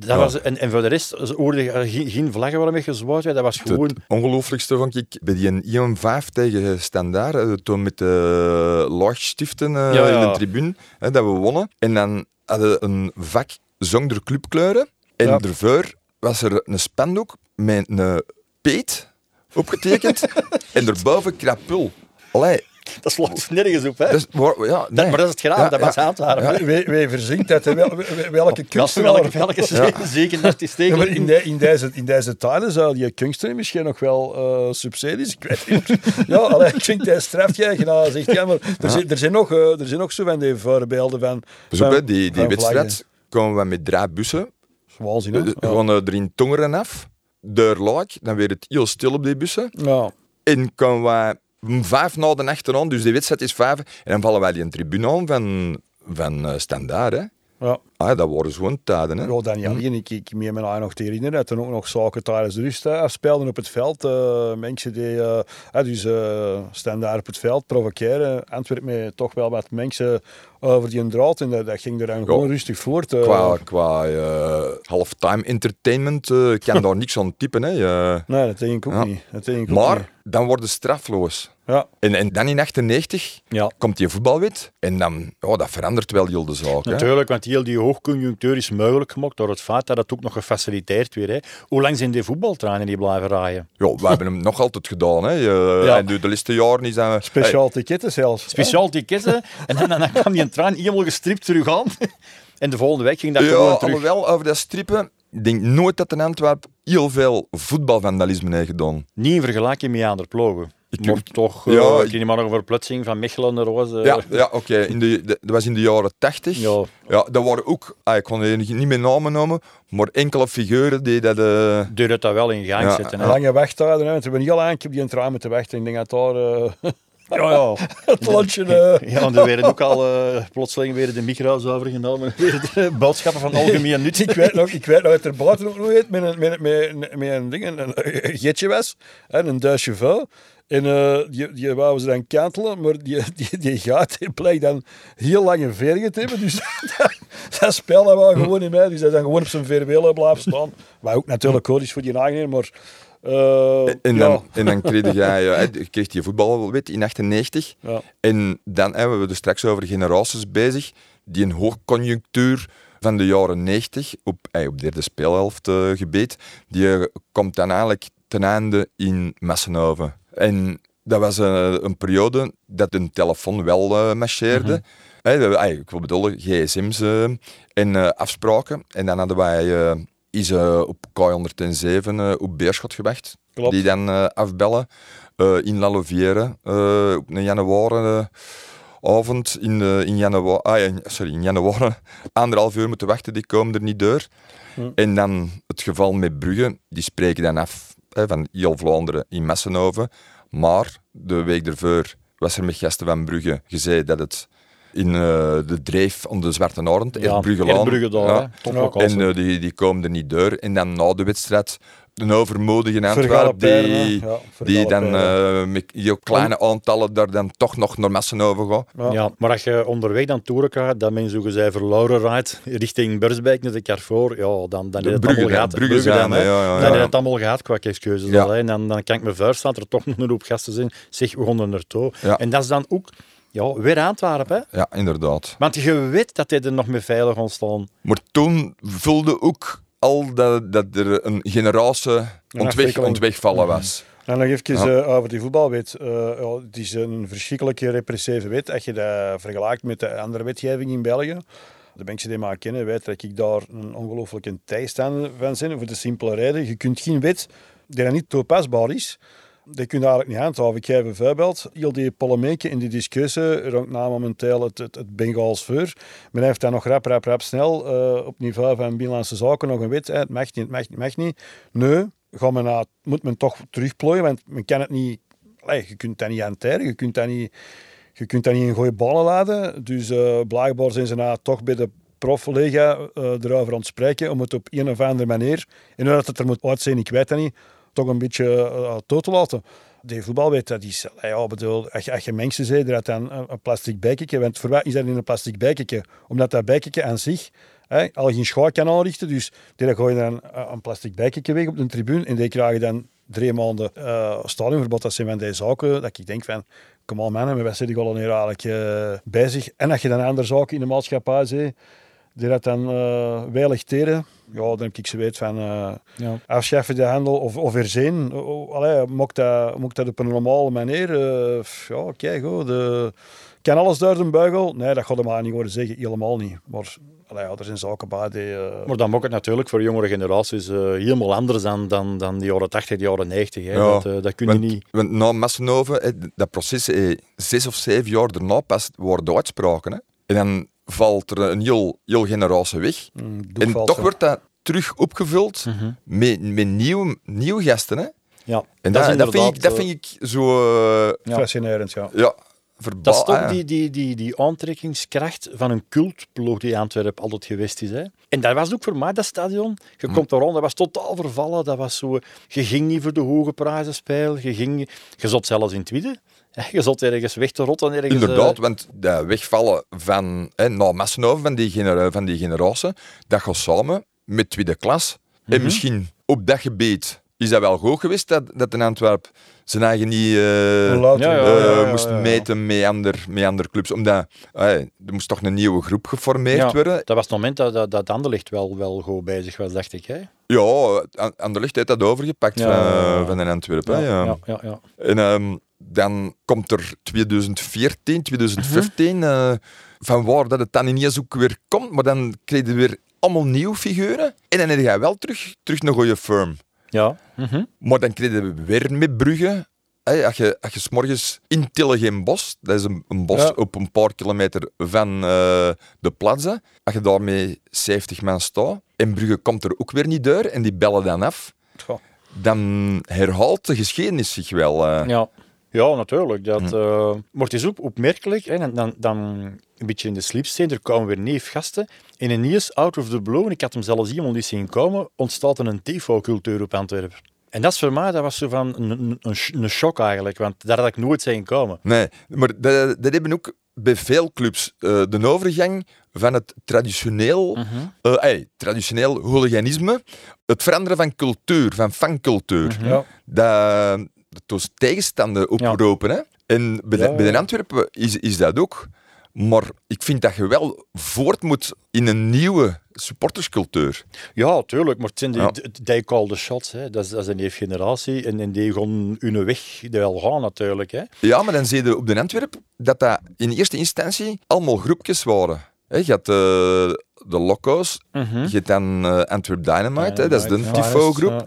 Dat Ja. was, en, en voor de rest hoorde geen, geen vlaggen waarmee gezwaaid werd. Dat was gewoon... Het ongelooflijkste vond ik bij die Ion 5 tegen Standaard, eh, toen met de laagstiften eh, Ja, ja. in de tribune, hè, dat we wonnen. En dan hadden we een vak zonder clubkleuren. En Ja. daarvoor was er een spandoek met een peet opgetekend en daarboven krapul. Allee, Dat slaat nergens op, hè? dus, maar, ja, Dat- maar dat is het gedaan, Ja, dat was ja. Antwerpen. Wie, wie verzinkt dat? Wel- wel- welke Ja, kunstenaar? welke, welke zeker, zeker dat is Ja, tegen. in, de, in, deze, in deze tijden zou die kunstenaar misschien nog wel eh, subsidies, ik weet niet. ja, allee, ik vind dat straf jij gedaan. Zegt, ja, maar er, zijn, er, zijn nog, eh, er zijn nog zo van die voorbeelden van... Op, van- die, die van wedstrijd vlaggen. komen we met drie bussen. Waanzin, Eh, hè? Ja. Gewoon er in Tongeren af. deur laag, dan werd het heel stil op die bussen. Ja. En komen wij om vijf na de achteraan, dus de wedstrijd is vijf. En dan vallen wij die een tribune aan van, van eh, Standaard. Hè. Ja. Ah, dat waren gewoon tijden. Hè. Ja, dan niet alleen. Ik, ik meen me nou nog te herinneren dat er ook nog zaken tijdens de rust afspeelden op het veld. eh, mensen die hè, dus, staan daar op het veld, provoceren. Antwerpen met toch wel wat mensen over die draad. En dat, dat ging er dan gewoon rustig voort. eh. Qua, qua eh, halftime entertainment eh, kan daar niks aan typen. Hè. Nee, dat denk ik ook Ja. niet. Dat denk ik ook maar niet. dan worden strafloos. Ja. En, en dan in 98 Ja. komt die voetbalwet en dan, ja, dat verandert wel heel de zaak. Hè. Natuurlijk, want heel die hoogconjunctuur is mogelijk gemaakt door het feit dat het ook nog gefaciliteerd werd. Hè. Hoe lang zijn die voetbaltreinen die blijven rijden? Ja, we hebben hem nog altijd gedaan. Hè. Ja. En de, de laatste jaren is dat... Speciaal ticketten zelfs. Speciaal ticketten. en dan, dan kwam die trein helemaal gestript terug aan. en de volgende week ging dat Ja, gewoon terug. alhoewel, over dat strippen, ik denk nooit dat in Antwerpen heel veel voetbalvandalisme heeft gedaan. Niet in vergelijking met andere ploegen. Ik- maar toch, Ja, ja, ik- ik ken maar nog een van Mechelen naar Roze. Ja, ja oké. In de- de- Dat was in de jaren 80. Ja. Ja, dat waren ook, ah, ik kon er niet meer namen noemen, maar enkele figuren die dat... eh, Deur het dat wel in gang Ja. zetten. Hè. Lange wachtijden. hè. We hebben heel lang op die trein moeten wachten. Ik denk dat daar eh, Ja, ja. het landje... eh, Ja, want er werden ook al uh, plotseling weer de micro's overgenomen. Weer de boodschappen van algemeen nut. Ik weet nog, ik weet nog dat er buiten ook nog iets met een, met, met, met een ding, een, een getje was, hè, een Duitse vrouw. En eh, die, die wouden ze dan kantelen, maar die, die, die gaat die blijkt dan heel lang een veer te hebben. Dus dat, dat spel dat wel gewoon niet mee. Dus hij dan gewoon op zijn veerwelen blijven staan. Wat ook natuurlijk goed is voor die eigen, maar... eh, en, ja, dan, en dan kreeg eh, je kreeg je voetbalwet in 98. ja. En dan hebben we er straks over generaties bezig, die een hoogconjunctuur van de jaren 90 op, op derde speelhelft gebied, die eh, komt dan eigenlijk ten einde in Messenhoven. En dat was eh, een periode dat een telefoon wel eh marcheerde. Eh, ik wil bedoelen, gsm's en afspraken. En dan hadden wij is eh, op K107 eh, op Beerschot gewacht. Klopt. Die dan eh, afbellen in La Louvière eh, op een januari eh, avond in, eh, in januari, ah, sorry, in januari anderhalf uur moeten wachten, die komen er niet door. Hm. En dan het geval met Brugge, die spreken dan af hè, van heel Vlaanderen in Messenhoven. Maar de week ervoor was er met gasten van Brugge gezegd dat het in eh, de dreef om de Zwarte Arend, ja, Brugge Brugge daar, ja. hè. Top Ja. lokaal. En eh, die, die komen er niet door. En dan na de wedstrijd, een overmoedige Antwerp, die. Ja, die dan eh, met heel kleine aantallen daar dan toch nog naar Messenhoven gaan. Ja. Ja, maar als je onderweg dan toeren gaat, dat men zo gezegd verloren rijdt richting Bursbeek naar de Carrefour, ja, dan, dan is het Brugge, allemaal gehad. Brugge dan, ja, Dan ja. is het allemaal gehad qua excuses. Al. En dan, dan kan ik me voorstellen dat er toch nog een hoop gasten zijn. Zeg, we gaan er naartoe. En dat is dan ook ja, weer Antwerpen. Hè? Ja, inderdaad. Want je weet dat hij er nog mee veilig gaan staan. Maar toen voelde ook al dat, dat er een generatie ontweg, ontwegvallen was. En nog even Ja. eh, over die voetbalwet. Eh, ja, het is een verschrikkelijke repressieve wet. Als je dat vergelijkt met de andere wetgeving in België. De mensen die mij kennen weten dat ik daar een ongelooflijke tegenstander van ben. Voor de simpele reden, je kunt geen wet die dan niet toepasbaar is, die kun je eigenlijk niet handhaven. Ik geef een voorbeeld. Heel die polemieken in die discussie rond na momenteel het, het, het Bengaals vuur. Men heeft dan nog rap, rap, rap snel eh, op niveau van Binnenlandse Zaken nog een wet. hè. Het mag niet, het mag niet, mag niet. Nee, gaan we naar, moet men toch terugplooien, want men kan het niet... Je kunt dat niet hanteren, je kunt dat niet, je kunt dat niet in goede banen laden. Dus eh, blijkbaar zijn ze nou toch bij de profcollega eh erover aan spreken om het op een of andere manier, en dat het er moet uitzien, ik weet dat niet, toch een beetje uh, te laten. Die voetbalwet, dat is, eh, ja, bedoel, als je, als je mensen zei, dat dan een, plastic bijkje, want voor wat is dat in een plastic bijkje? Omdat dat bijkje aan zich al geen schaar kan aanrichten, dus die gooi je dan een, plastic bijkje weg op de tribune en die krijgen dan drie maanden uh, stadionverbod. Dat zijn van die zaken dat ik denk van, kom al mannen, maar wat zit ik al hier eigenlijk uh, bezig? En als je dan andere zaken in de maatschappij ziet, die dat dan uh, weilig teren, ja, dan heb ik ze weet van uh, ja. afschaffen de handel of, of herzien. Allee, mocht dat, mocht dat op een normale manier. Uh, ja, oké, okay, goed. De, kan alles door de buigel? Nee, dat gaat hem maar niet horen zeggen, helemaal niet. Maar allee, ja, er zijn zaken bij die... Uh... Maar dan moet het natuurlijk voor jongere generaties uh, helemaal anders dan, dan, dan de jaren 80, de jaren 90. Hè. Ja, dat, uh, dat kun je want, niet... Want na Massenhoven, dat proces, eh, zes of zeven jaar daarna pas worden uitspraken. Hè. En dan valt er een heel, heel generatie weg. Mm, en toch wordt dat terug opgevuld met, met nieuwe, nieuwe gasten. Hè? Ja, En dat is dat, dat, vind ik, dat eh, vind ik zo... Ja. Fascinerend, ja. ja, Dat is toch die, die, die, die aantrekkingskracht van een cultploeg die Antwerpen altijd geweest is. Hè? En dat was ook voor mij, dat stadion. Je Hm. komt er rond, dat was totaal vervallen. Dat was zo, je ging niet voor de hoge prijzen spelen. Je, ging, je zat zelfs in het midden. Je zat ergens weg te rotten. Ergens, Inderdaad, eh, want dat wegvallen van hè, na Massenhoven, van die, genera van die generatie, dat gaat samen met tweede klas. Mhm. En misschien op dat gebied is dat wel goed geweest dat, dat in Antwerpen zijn eigen niet eh, Later, ja, ja, eh, ja, ja, moest ja. meten met andere, met andere clubs. Omdat eh, er moest toch een nieuwe groep geformeerd ja, worden. Dat was het moment dat, dat, dat Anderlecht wel, wel goed bezig was, dacht ik. Hè? Ja, aan, aan de lucht heeft dat overgepakt Ja, van, ja, ja. van in Antwerpen. hè, ja. ja, ja, ja. En ehm, dan komt er 2014, 2015, eh, van waar dat het dan ineens ook weer komt, maar dan krijg je weer allemaal nieuwe figuren. En dan heb je wel terug, terug een goede firm. ja. mhm. Maar dan krijg je weer met Brugge. Hè, als je, als je 's morgens in Tillegem-Bos, dat is een, een bos Ja. op een paar kilometer van eh, de plaza, als je daarmee 70 man staat, en Brugge komt er ook weer niet door, en die bellen dan af, Goh. dan herhaalt de geschiedenis zich wel. eh. Ja. Ja, natuurlijk. Dat, Hm. eh, maar het is ook opmerkelijk, hè, dan, dan, een beetje in de sleepsteen, er komen weer neef gasten. En ineens, out of the blue, en ik had hem zelfs iemand niet zien komen, ontstaat er een tifo-cultuur op Antwerpen. En dat is voor mij, dat was zo van een, een, een, sh- een shock eigenlijk, want daar had ik nooit zien komen. Nee, maar dat, dat hebben ook bij veel clubs eh, de overgang van het traditioneel, Mhm. eh, traditioneel hooliganisme, het veranderen van cultuur, van fancultuur. Mhm. Ja. Dat, dat was tegenstanden oproepen. Hè? En bij, de, bij de. Antwerpen is, is dat ook. Maar ik vind dat je wel voort moet in een nieuwe supporterscultuur. Ja, tuurlijk, maar het zijn die, Ja. d- they call the shots. Hè. Dat, is, dat is een neef generatie en, en die gaan hun weg wel gaan natuurlijk. Hè. Ja, maar dan zie je op de Antwerp dat dat in eerste instantie allemaal groepjes waren. Hè, je had eh, de Loco's, Mhm. je hebt dan eh, Antwerp Dynamite, hè, dat is de Dynamite, Tifo-groep. Ja,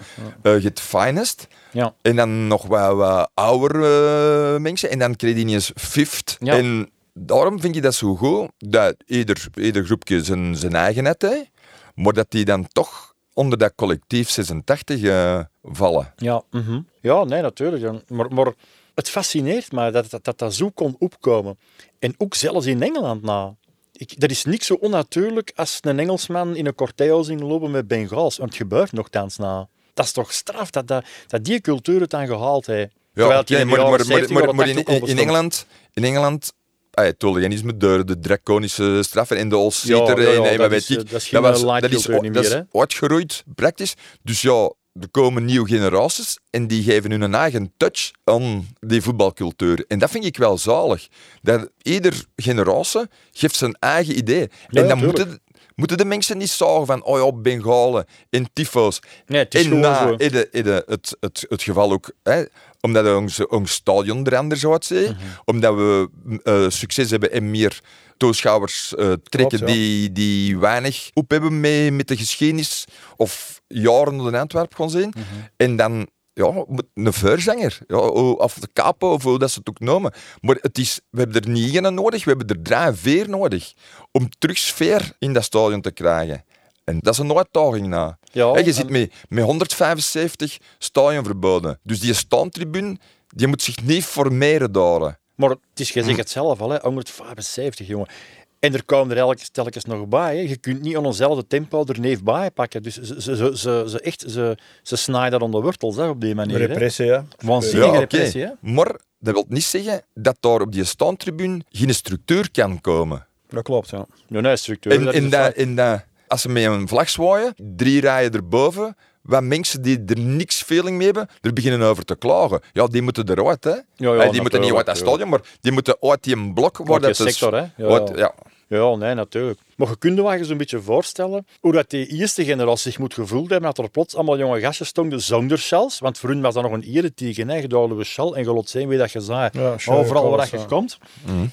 Eh, je hebt Finest. Ja. En dan nog wat, wat ouder eh, mensen. En dan kreeg je ineens Fifth. Ja. En daarom vind je dat zo goed, dat ieder, ieder groepje zijn, zijn eigen net, hè, maar dat die dan toch onder dat collectief 86 eh, vallen. Ja, mhm. ja nee, natuurlijk. ja. Maar, maar het fascineert mij dat dat, dat dat zo kon opkomen. En ook zelfs in Engeland na. Ik, dat is niks zo onnatuurlijk als een Engelsman in een corteo zien lopen met Bengaals. Want het gebeurt nogthans na. Dat is toch straf dat, dat, dat die cultuur het dan gehaald heeft. De maar, jaren maar, maar, 70 maar, of maar in, 80 ook al in. Engeland, in Engeland ah, het hooliganisme door de draconische straffen en de all-seater Ja, ja, ja, en, en dat weet is, ik. eh, dat is geen was, dat is uitgeroeid, praktisch. Dus ja, er komen nieuwe generaties en die geven hun eigen touch aan die voetbalcultuur. En dat vind ik wel zalig. Dat ieder generatie geeft zijn eigen idee. Ja, en dan moeten, moeten de mensen niet zagen van, oh ja, Bengalen en tyfo's. Nee, het is En na zo. het, het, het geval ook, hè, omdat ons, ons stadion er anders uitziet, Mhm. omdat we eh, succes hebben en meer toeschouwers eh, trekken ja. die, die weinig op hebben met, met de geschiedenis of jaren in Antwerpen gaan zien. Mhm. En dan ja, een voorzanger, ja, of de capo, of hoe dat ze het ook noemen. Maar het is, we hebben er niet één nodig, we hebben er drie, vier nodig om terug sfeer in dat stadion te krijgen. En dat is een uitdaging na. Ja, Hè, je en- zit met, met 175 stadionverboden. Dus die staantribune die moet zich niet formeren daar. Maar het is, je zegt het zelf al, hè, 175, jongen. En er komen er elke telkens nog bij. Hè. Je kunt niet aan eenzelfde tempo er neef bij pakken. Dus ze, ze, ze, echt, ze, ze snijden aan de wortels hè, op die manier. hè. Repressie, ja. Waanzinnige Ja, oké. repressie, hè? Maar dat wil niet zeggen dat daar op die staantribune geen structuur kan komen. Dat klopt, ja. Nee, nee, structuur. En, dat in dat, feit. in dat, als ze met een vlag zwaaien, drie rijen erboven, wat mensen die er niks feeling mee hebben, er beginnen over te klagen. Ja, die moeten eruit, hè. Ja, ja, Hey, die moeten niet uit dat stadion, maar die moeten uit die blok waar die dat is- sector, hè. Ja, uit- ja. nee, natuurlijk. Maar je kunt je wel eens een beetje voorstellen hoe dat die eerste generatie zich moet gevoeld hebben dat er plots allemaal jonge gastjes stonden zonder shells. Want voor hun was dat nog een ereteken, hè. Je hadden we shell en je lot zien wie dat je zei. Ja, sure, Overal waar dat je komt.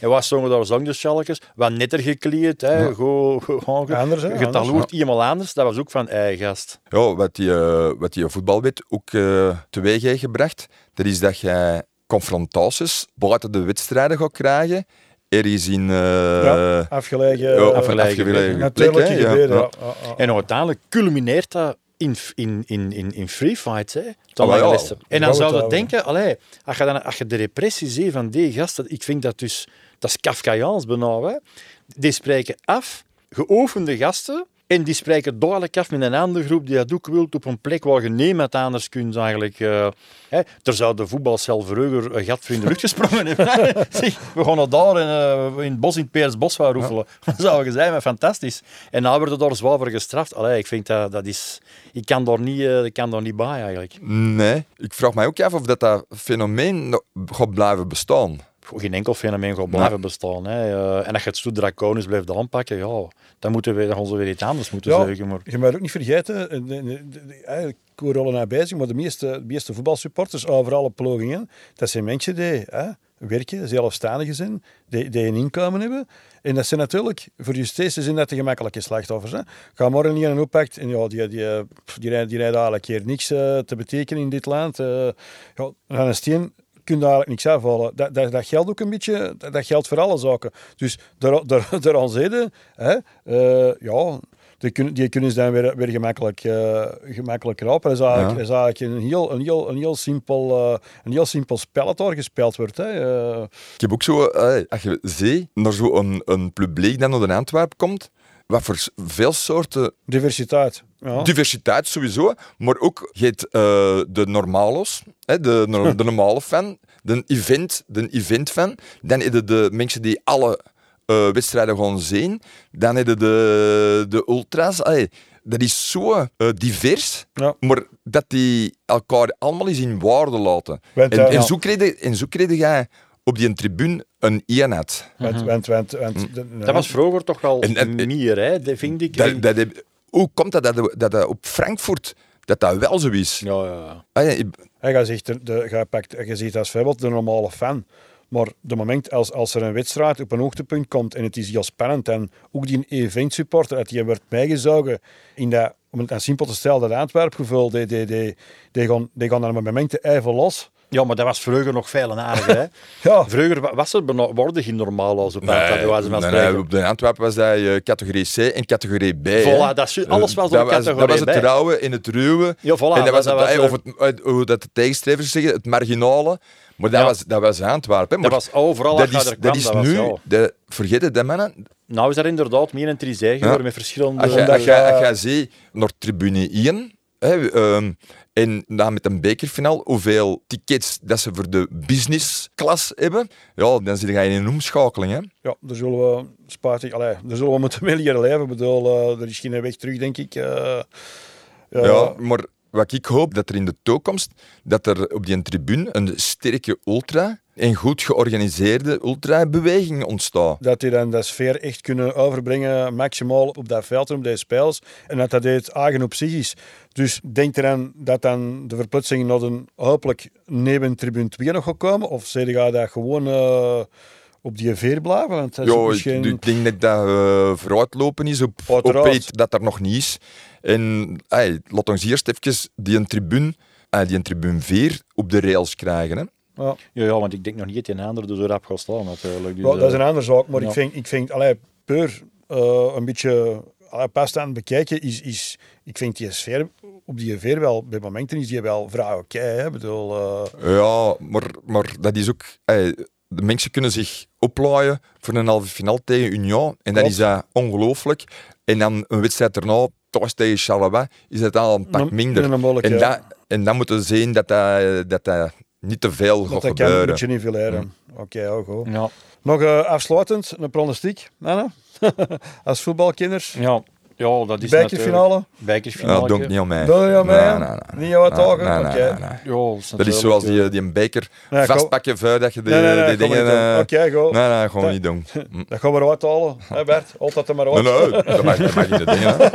En wat zongen daar zonder shelletjes? Wat netter gekleed, hè. Go, go, go, Anders, hè, anders, iemand anders. Dat was ook van, ei gast. Ja, wat die, eh, wat die voetbalwet ook eh teweeg heeft gebracht, dat is dat je confrontaties buiten de wedstrijden gaat krijgen ergens in... eh, Ja, afgelegen. eh, afgelegen afgelegen Natuurlijk plek, hè, ja, gebeuren, ja. ja. Ja, ja. En uiteindelijk culmineert dat in, in, in, in, in free fights. Hè. Ah, ja, en dan zou je denken, allee, als, je dan, als je de repressie ziet van die gasten, ik vind dat dus, dat is Kafkaiaans bijna. Hè. Die spreken af, geoefende gasten, en die spreken duidelijk af met een andere groep die dat ook wil op een plek waar je niemand anders kunt eigenlijk. eh, hè. Er zou de voetbalcel vroeger een gat voor in de lucht gesprongen hebben. zeg, we gaan daar in, eh, in het bos in het Peersbos gaan roefelen. Dat zou je zijn, maar fantastisch. En nou worden daar zwaar voor gestraft. Allee, ik vind dat, dat is... Ik kan daar niet, eh, ik kan daar niet bij eigenlijk. Nee, ik vraag mij ook af of dat, dat fenomeen nog gaat blijven bestaan. Geen enkel fenomeen gaat blijven bestaan. Hè. Eh, en als je het zo draconisch blijft aanpakken, ja, dan, moeten we, dan gaan ze weer iets anders moeten Ja. zeggen. Maar... Je moet ook niet vergeten, eh, de, de, de, de- eigenlijk ik hoor al naar bezig, maar de meeste, de meeste voetbalsupporters overal op pogingen, dat zijn mensen die hè, werken, zelfstandigen zijn, die, die een inkomen hebben. En dat zijn natuurlijk, voor je steeds zijn dat de gemakkelijke slachtoffers. Hè. Ga morgen niet aan oppakt en ja, die, die, pff, die, rijden, die rijden eigenlijk hier niks eh, te betekenen in dit land. eh ja, een steen kun je eigenlijk niks afvallen. Dat, dat, dat geldt ook een beetje, dat, dat geldt voor alle zaken. Dus daar, daar, daaraan zeden, hè, eh, ja, die kunnen, die kunnen ze dan weer, weer gemakkelijk, eh, gemakkelijk rapen. Dat is eigenlijk, Ja. is eigenlijk een, heel, een, heel, een, heel simpel, eh, een heel simpel spel dat daar gespeeld wordt. Hè. Ik heb ook zo, als je ziet, naar zo'n een publiek dat naar de Antwerpen komt, wat voor veel soorten diversiteit. Ja. diversiteit sowieso, maar ook je hebt eh, de normalo's, hè, de, de normale fan, de event, de event fan, dan heb je de mensen die alle eh, wedstrijden gaan zien, dan heb je de, de ultras. Allee, dat is zo eh, divers, Ja. maar dat die elkaar allemaal eens in waarde laten. Want, En, en, zo kreeg je, en zo kreeg jij op die tribune een eenheid. Want, want, want, want, de- Dat was vroeger toch wel En- en- meer, hè? dat vind ik. Dat, dat heb- hoe komt dat, dat dat dat op Frankfurt dat dat wel zo is? Ja, ja, ja. Ah ja, ik- En je zegt, de, de, je, pakt, je ziet als voorbeeld de normale fan. Maar de moment als, als er een wedstrijd op een hoogtepunt komt en het is heel spannend en ook die event supporter, dat die wordt meegezogen in dat, om het aan simpel te stellen, dat Antwerp-gevoel, die, die, die, die, gaan, die gaan dan op momenten even los. Ja, maar dat was vroeger nog veel en aardiger. Hè? Ja, Vroeger wa- was er worden geen normaal als op een Nee, nee, op de Antwerpen was dat eh, categorie C en categorie B. Voilà, dat is, alles was dat op was, categorie dat was het trouwen in het ruwe. Ja, voilà, en dat was, dat het, was, eh, of het, eh, hoe dat de tegenstrevers zeggen, het marginale. Maar dat, Ja. was, dat was Antwerpen. hè. Dat Maar was overal dat is, kwam, dat is dat was, nu, ja. de, vergeet het, hè, mannen. Nou is er inderdaad meer een trisé geworden met verschillende... Als je ziet naar tribune 1, hè, ehm, en dan met een bekerfinaal, hoeveel tickets dat ze voor de businessklas hebben, ja, dan zit je in een omschakeling. Hè. ja daar zullen we spijtig, allee, daar zullen we moeten leren leven. Ik bedoel, eh, er is geen weg terug, denk ik. Eh, Ja, maar wat ik hoop, dat er in de toekomst, dat er op die tribune een sterke ultra en goed georganiseerde ultra-beweging ontstaat. dat die dan de sfeer echt kunnen overbrengen, maximaal op dat veld en op deze spelers. En dat dat het eigen op zich is. Dus denk eraan dat dan de verplaatsing naar een hopelijk neben tribune 2 nog gaat komen? Of zeg je dat gewoon eh, op die veer blijven? Want dat is Ja, misschien... ik denk dat dat eh, vooruitlopen is op, op Uiteraard. iets dat er nog niet is. En ey, laat ons eerst even die een tribune, eh, die een tribune 4 op de rails krijgen. Hè. Ja. Ja, ja, want ik denk nog niet dat die andere er zo rap gaat staan natuurlijk. Dus, Ja, dat is een eh, andere zaak, maar ja. ik vind, ik vind allee, puur eh, een beetje allee, pas aan het bekijken, is, is, ik vind die sfeer op die veer wel, bij momenten is die wel vrij oké. bedoel, eh, Ja, maar, maar dat is ook... de mensen kunnen zich oplaaien voor een halve finale tegen Union. En Klopt. is dat ongelooflijk. En dan een wedstrijd erna, thuis tegen Charleroi, is het al een pak Een- minder. een en, ja. dat, en dan moeten we zien dat dat, dat, dat niet te veel dat, gaat dat kan een gebeuren. beetje nivelleren. Oké, ja, goed. Ja, Nog eh, afsluitend, een pronostiek, Anne? Als voetbalkinders. ja, ja, dat is Ja, Bekerfinale. dat doe niet aan mij. Doe je aan mij? Nee, nee, nee. Niet jouw Nee, taken? nee, nee, Oké. nee, nee. Ja, dat is, Dat zoals die, eh, die een beker vastpakken voordat je die, Nee, nee, nee, die dingen... niet doen. eh, Oké, goed. Nee, nee, gewoon niet doen. Dat gaan we eruit halen. Hè Bert? Altijd er maar uit. Nee, nee, dat mag, dat mag niet de dingen. hè.